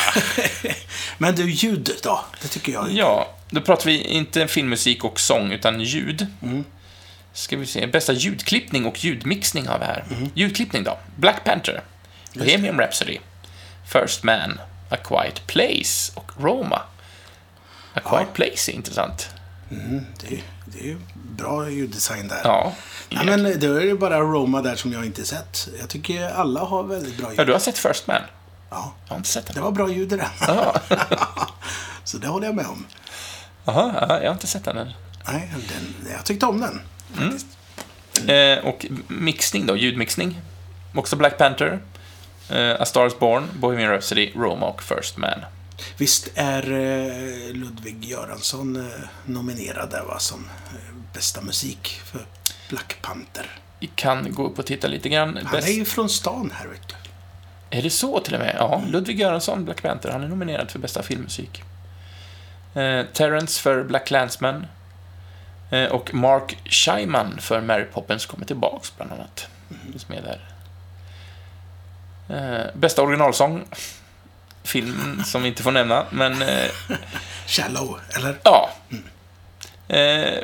Speaker 2: Men du, ljud då? Det tycker jag.
Speaker 1: Ja, då pratar vi inte filmmusik och sång, utan ljud.
Speaker 2: Mm.
Speaker 1: Ska vi se, bästa ljudklippning och ljudmixning har vi här. Ljudklippning då. Black Panther, Bohemian Rhapsody, First Man, A Quiet Place och Roma. A Quiet Place är intressant.
Speaker 2: Mm, det, det är ju bra ljuddesign där.
Speaker 1: Ja.
Speaker 2: Nej, men det är ju bara Roma där som jag inte sett. Jag tycker alla har väldigt bra ljud.
Speaker 1: ja, du har sett First Man?
Speaker 2: Ja,
Speaker 1: Jag har inte sett den.
Speaker 2: det var bra ljud i den.
Speaker 1: Ja.
Speaker 2: Så det håller jag med om.
Speaker 1: Jaha, ja, jag har inte sett den än.
Speaker 2: Nej, den, jag tyckte om den. Faktiskt.
Speaker 1: Eh, och mixning då, ljudmixning. Också Black Panther, eh, A Star Is Born, Bohemian Rhapsody, Roma och First Man.
Speaker 2: Visst är eh, Ludvig Göransson eh, nominerad där va, som eh, bästa musik för Black Panther.
Speaker 1: Vi kan gå upp och titta lite grann.
Speaker 2: Han
Speaker 1: Bäst-
Speaker 2: är ju från stan här vet du.
Speaker 1: Är det så till och med? Ja, Ludvig Göransson, Black Panther, han är nominerad för bästa filmmusik. Eh, Terrence för Black Clansman. Eh, och Mark Scheiman för Mary Poppins kommer tillbaks, bland annat. Finns med där. Eh, bästa originalsång. Film som vi inte får nämna, men eh,
Speaker 2: Shallow, eller?
Speaker 1: ja. Eh,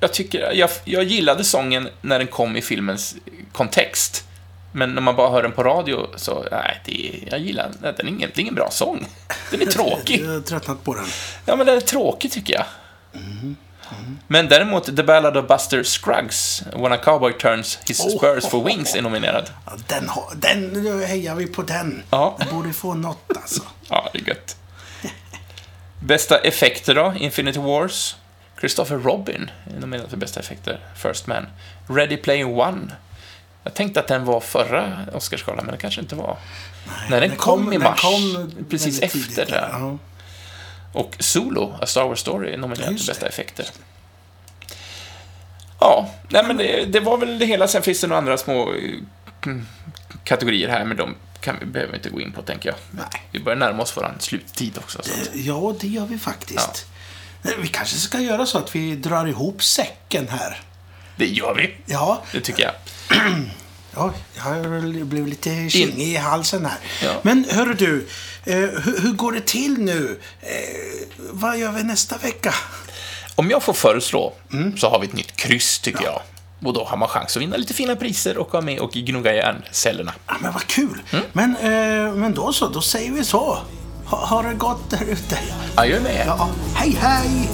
Speaker 1: jag tycker, jag, jag gillade sången när den kom i filmens kontext. Men när man bara hör den på radio så, nej, det jag gillar den. Den är ingen, det är ingen bra sång. Den är tråkig.
Speaker 2: Jag har tröttnat på den.
Speaker 1: Ja, men den är tråkig tycker jag. Men däremot, The Ballad of Buster Scruggs, When a Cowboy Turns His
Speaker 2: Oh.
Speaker 1: Spurs for Wings, är nominerad.
Speaker 2: Ja, den, har, den nu hejar vi på den.
Speaker 1: Ja.
Speaker 2: Den borde få något alltså.
Speaker 1: Ja, det är gött. Bästa effekter då? Infinity Wars, Christopher Robin är nominerad för bästa effekter. First Man. Ready Player One. Jag tänkte att den var förra Oscarsgalan, men det kanske inte var. Nej, den, kom, i
Speaker 2: den
Speaker 1: mars.
Speaker 2: kom
Speaker 1: precis efter
Speaker 2: tidigt,
Speaker 1: där.
Speaker 2: Ja.
Speaker 1: Och Solo, A Star Wars Story, är nominerad för bästa effekter. Ja, nej men det, det var väl det hela. Sen finns det några andra små eh, mm, kategorier här, men de kan vi, behöver inte gå in på, tänker jag.
Speaker 2: Nej.
Speaker 1: Vi börjar närma oss våran sluttid också.
Speaker 2: Ja, det gör vi faktiskt. Vi kanske ska göra så att vi drar ihop säcken här.
Speaker 1: Det gör vi.
Speaker 2: Ja,
Speaker 1: Det tycker jag.
Speaker 2: ja jag blev lite kingig i halsen här.
Speaker 1: Ja.
Speaker 2: Men hörru du, eh, hur, hur går det till nu? Eh, vad gör vi nästa vecka?
Speaker 1: Om jag får föreslå
Speaker 2: Mm.
Speaker 1: så har vi ett nytt kryss, tycker jag. Och då har man chans att vinna lite fina priser och vara med och gnugga hjärncellerna.
Speaker 2: Ja, men vad kul.
Speaker 1: Mm.
Speaker 2: Men, eh, men då så, då säger vi så. Ha, ha det gott där ute.
Speaker 1: Adjö med er.
Speaker 2: Ja, hej hej!